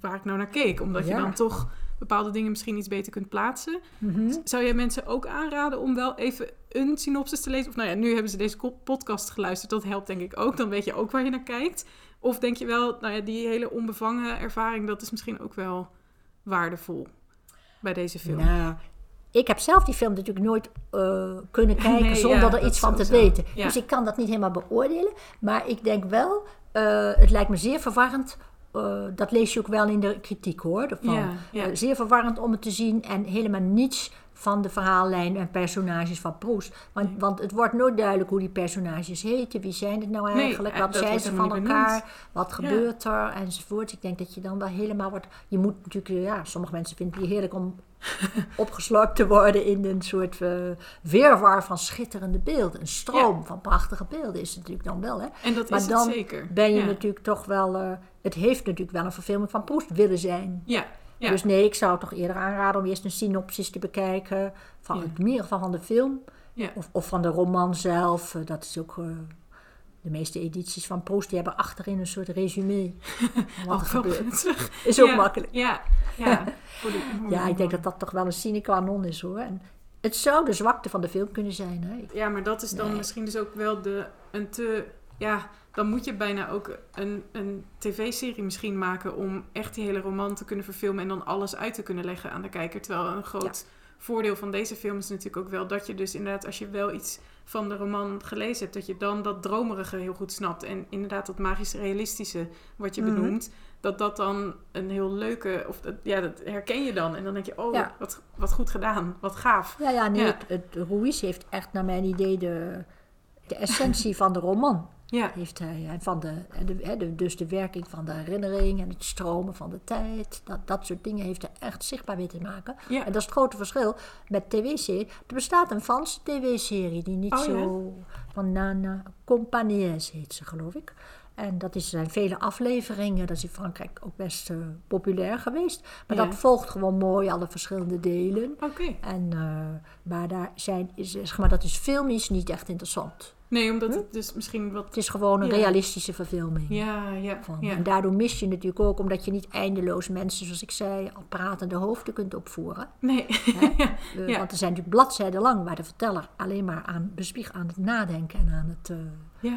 waar ik nou naar keek. Omdat Ja. je dan toch bepaalde dingen misschien iets beter kunt plaatsen. Mhm. Zou jij mensen ook aanraden om wel even een synopsis te lezen? Of nou ja, nu hebben ze deze podcast geluisterd. Dat helpt denk ik ook. Dan weet je ook waar je naar kijkt. Of denk je wel, nou ja, die hele onbevangen ervaring... dat is misschien ook wel waardevol bij deze film. Nou, ik heb zelf die film natuurlijk nooit eh, kunnen kijken Nee, zonder ja, er iets van te weten. Ja. Dus ik kan dat niet helemaal beoordelen. Maar ik denk wel, eh, het lijkt me zeer verwarrend. eh, dat lees je ook wel in de kritiek hoor. Van, Ja, zeer verwarrend om het te zien en helemaal niets van de verhaallijn en personages van Proest. Want, want het wordt nooit duidelijk hoe die personages heten. Wie zijn het nou eigenlijk? eh, Wat dat zijn ze van elkaar? Wat Ja. gebeurt er? Enzovoort. Ik denk dat je dan wel helemaal wordt... Je moet natuurlijk... eh, Ja, sommige mensen vinden het heerlijk om opgeslokt te worden in een soort uh, weerwar van schitterende beelden. Een stroom Ja. van prachtige beelden is het natuurlijk dan wel. Hè? En dat maar is dan het zeker. ben je ja. natuurlijk toch wel... Uh, het heeft natuurlijk wel een verfilming van Proest willen zijn. Ja, ja. Dus nee, ik zou toch eerder aanraden om eerst een synopsis te bekijken. Van het in ieder geval van de film. Of, of van de roman zelf. Uh, dat is ook... Uh, de meeste edities van Proust die hebben achterin een soort resume. Wat er gebeurt. Is ook Ja, makkelijk. Ja, ja. Ja, ik denk dat dat toch wel een sine qua non is hoor. En het zou de zwakte van de film kunnen zijn. Hè? Ja, maar dat is dan Nee. misschien dus ook wel de, een te... Ja, dan moet je bijna ook een, een tv-serie misschien maken... om echt die hele roman te kunnen verfilmen... en dan alles uit te kunnen leggen aan de kijker. Terwijl een groot voordeel van deze film is natuurlijk ook wel... dat je dus inderdaad, als je wel iets van de roman gelezen hebt... dat je dan dat dromerige heel goed snapt. En inderdaad dat magisch-realistische wat je Mhm. benoemt... dat dat dan een heel leuke... of dat, ja, dat herken je dan. En dan denk je, oh, Ja. wat, wat goed gedaan. Wat gaaf. Ja, ja, nee, Ja. Het, het, Ruiz heeft echt naar mijn idee de, de essentie van de roman. Ja, Heeft hij, en van de, en de, hè, de- dus de werking van de herinnering en het stromen van de tijd. Dat, dat soort dingen heeft hij echt zichtbaar weten te maken. ja. En dat is het grote verschil met tv-serie. Er bestaat een Franse tv-serie die niet Oh, zo... Van Nana Compagnies heet ze, geloof ik. En dat is, zijn vele afleveringen. Dat is in Frankrijk ook best eh, populair geweest. Maar Ja. dat volgt gewoon mooi alle verschillende delen. Oké. En, eh, maar, daar zijn, is, zeg maar dat is filmisch niet echt interessant. Nee, omdat het dus misschien wat... Het is gewoon een Ja. realistische verfilming. Ja, ja, Van. ja. En daardoor mis je natuurlijk ook, omdat je niet eindeloos mensen, zoals ik zei, al pratende hoofden kunt opvoeren. Nee. Eh. Want er zijn natuurlijk bladzijden lang waar de verteller alleen maar aan bespieg aan het nadenken en aan het. eh, ja, eh,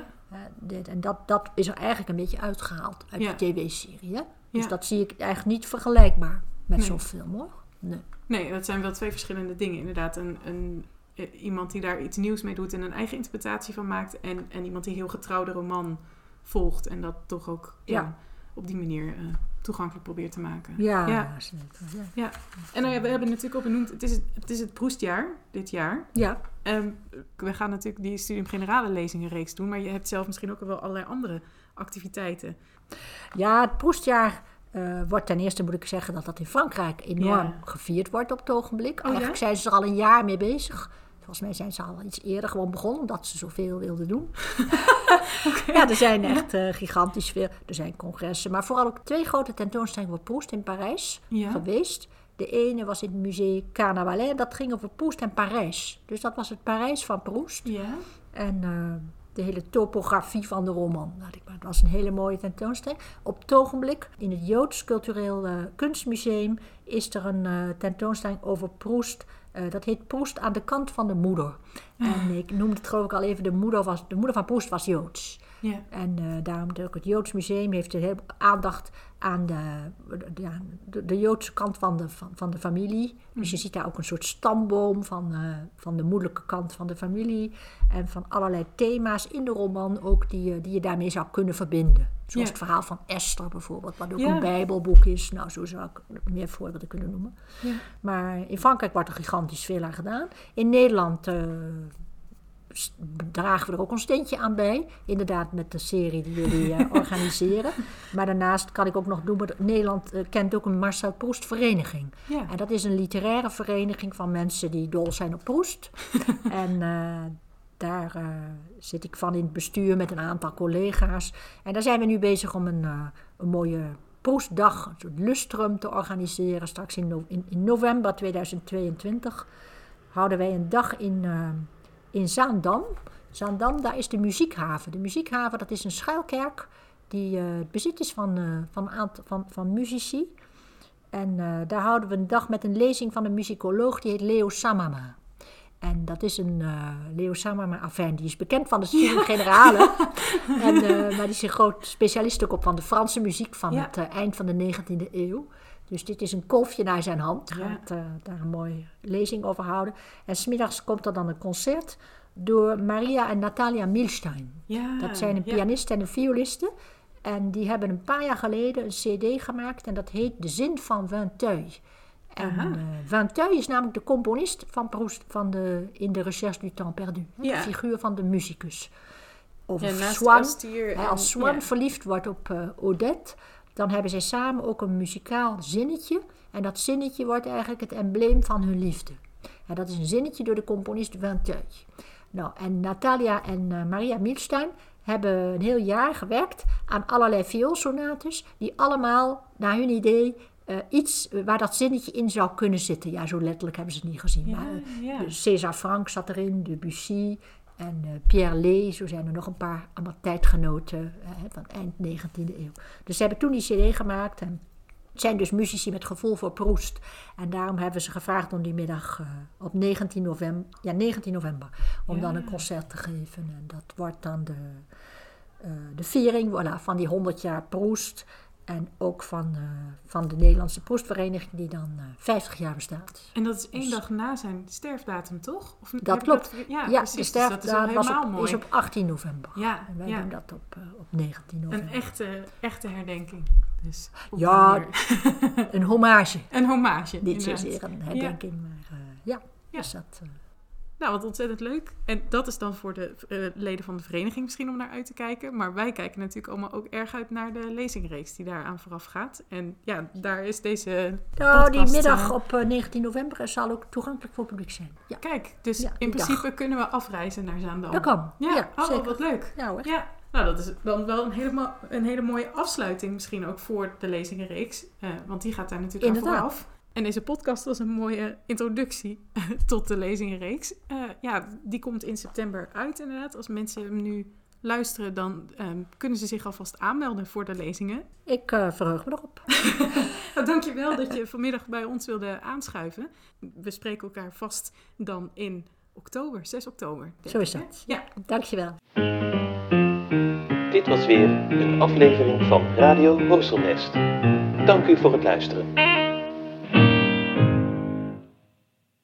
dit, en dat, dat is er eigenlijk een beetje uitgehaald uit Ja. de tv-serie. Dus dat zie ik eigenlijk niet vergelijkbaar met Nee. zo'n film hoor. Nee. nee, dat zijn wel twee verschillende dingen. Inderdaad, een, een, eh, iemand die daar iets nieuws mee doet en een eigen interpretatie van maakt. En, en iemand die heel getrouw de roman volgt en dat toch ook ja. Op die manier eh, toegankelijk probeert te maken. Ja, Ja. zeker, ja. En nou ja, we hebben natuurlijk ook benoemd, het is het, het, is het Proestjaar dit jaar. ja. Ehm, we gaan natuurlijk die Studium Generale lezingenreeks doen, maar je hebt zelf misschien ook wel allerlei andere activiteiten. Ja, het Proestjaar eh, wordt ten eerste, moet ik zeggen, dat dat in Frankrijk enorm Ja. gevierd wordt op het ogenblik. ja? Eigenlijk zijn ze er al een jaar mee bezig. Volgens mij zijn ze al iets eerder gewoon begonnen, omdat ze zoveel wilden doen. Ja, er zijn echt eh, gigantisch veel. Er zijn congressen, maar vooral ook twee grote tentoonstellingen voor Proest in Parijs Ja. geweest. De ene was in het Musée Carnavalet, dat ging over Proest en Parijs. Dus dat was het Parijs van Proest. Ja. En eh, de hele topografie van de roman. Ik- Het was een hele mooie tentoonstelling. Op het ogenblik in het Joods Cultureel eh, Kunstmuseum is er een tentoonstelling over Proest. Eh, dat heet Proest aan de kant van de moeder. En ik noemde het geloof ik al even, de moeder, was, de moeder van Proest was Joods. Ja. En eh, daarom ook het Joods Museum heeft heel aandacht aan de, ja, de, de Joodse kant van de, van, van de familie. Dus je ziet daar ook een soort stamboom van, eh, van de moederlijke kant van de familie. En van allerlei thema's in de roman ook die, je- die je daarmee zou kunnen verbinden. Zoals Ja. het verhaal van Esther bijvoorbeeld, wat ook Ja. een bijbelboek is. Nou, zo zou ik meer voorbeelden kunnen noemen. Ja. Maar in Frankrijk wordt er gigantisch veel aan gedaan. In Nederland eh, dragen we er ook een steentje aan bij. Inderdaad, met de serie die jullie eh, organiseren. Maar daarnaast kan ik ook nog noemen, dat Nederland eh, kent ook een Marcel Proest vereniging. Ja. En dat is een literaire vereniging van mensen die dol zijn op Proest. en eh, daar zit ik van in het bestuur met een aantal collega's. En daar zijn we nu bezig om een, een mooie Proestdag, een soort lustrum te organiseren. Straks in, no- in, in november 2022 houden wij een dag in, in Zaandam. Zaandam, daar is de muziekhaven. De muziekhaven, dat is een schuilkerk die eh, het bezit is van, eh, van, een aantal, van, van muzici. En eh, daar houden we een dag met een lezing van een muzikoloog, die heet Leo Samama. En dat is een Leo Samama, afijn, die is bekend van de Studium Generale. en, maar die is een groot specialist ook op van de Franse muziek van Ja. het eind van de 19e eeuw. Dus dit is een kolfje naar zijn hand. Gaat eh, daar een mooie lezing over houden. En smiddags komt er dan een concert door Maria en Natalia Milstein. Ja. Dat zijn een pianist en een violiste. En die hebben een paar jaar geleden een cd gemaakt en dat heet De Zin van Vinteuil. En eh Vinteuil is namelijk de componist van Proust van de, in de Recherche du Temps Perdu. Ja. De figuur van de muzikus. Ja, Hè, en- als Swan ja. verliefd wordt op eh, Odette, dan hebben zij samen ook een muzikaal zinnetje. En dat zinnetje wordt eigenlijk het embleem van hun liefde. En dat is een zinnetje door de componist Vinteuil. Nou, en Natalia en eh, Maria Milstein hebben een heel jaar gewerkt aan allerlei vioolsonates, die allemaal, naar hun idee, eh, iets eh, waar dat zinnetje in zou kunnen zitten. Ja, zo letterlijk hebben ze het niet gezien. Ja, maar, ja. César Franck zat erin, Debussy en eh, Pierre Lay. Zo zijn er nog een paar allemaal tijdgenoten eh, van eind 19e eeuw. Dus ze hebben toen die cd gemaakt en het zijn dus muzici met gevoel voor Proest. En daarom hebben ze gevraagd om die middag eh, op 19 november, ja, 19 november, om Ja. dan een concert te geven. En dat wordt dan de, de viering voilà, van die 100 jaar Proest. En ook van, eh, van de Nederlandse Proestvereniging, die dan eh 50 jaar bestaat. En dat is één dag na zijn sterfdatum, toch? Of Dat klopt. ja, Ja, precies. de Dus is sterfdatum op, is op 18 november. Ja, En wij ja. doen dat op, eh, op 19 november. Een echte, echte herdenking. Dus Ja. Een hommage. een hommage. Niet inderdaad. zozeer een herdenking, maar ja. Ja. Dus dat, Nou, wat ontzettend leuk. En dat is dan voor de eh, leden van de vereniging misschien om naar uit te kijken. Maar wij kijken natuurlijk allemaal ook erg uit naar de lezingreeks die daaraan vooraf gaat. En ja, daar is deze nou, die podcast, middag eh, op eh, 19 november zal ook toegankelijk voor publiek zijn. Ja, Kijk, dus Ja, in principe kunnen we afreizen naar Zaandam. dat kan. Ja, Ja, oh, zeker. wat leuk. Ja hoor. Ja, nou dat is dan wel een hele, een hele mooie afsluiting misschien ook voor de lezingenreeks. eh, want die gaat daar natuurlijk aan vooraf. En deze podcast was een mooie introductie tot de lezingenreeks. Eh, ja, die komt in september uit inderdaad. Als mensen hem nu luisteren, dan ehm, kunnen ze zich alvast aanmelden voor de lezingen. Ik eh, verheug me erop. Nou, dankjewel dat je vanmiddag bij ons wilde aanschuiven. We spreken elkaar vast dan in oktober, 6 oktober. Zo is dat. Ja, Dankjewel. Dit was weer een aflevering van Radio Horselnest. Dank u voor het luisteren.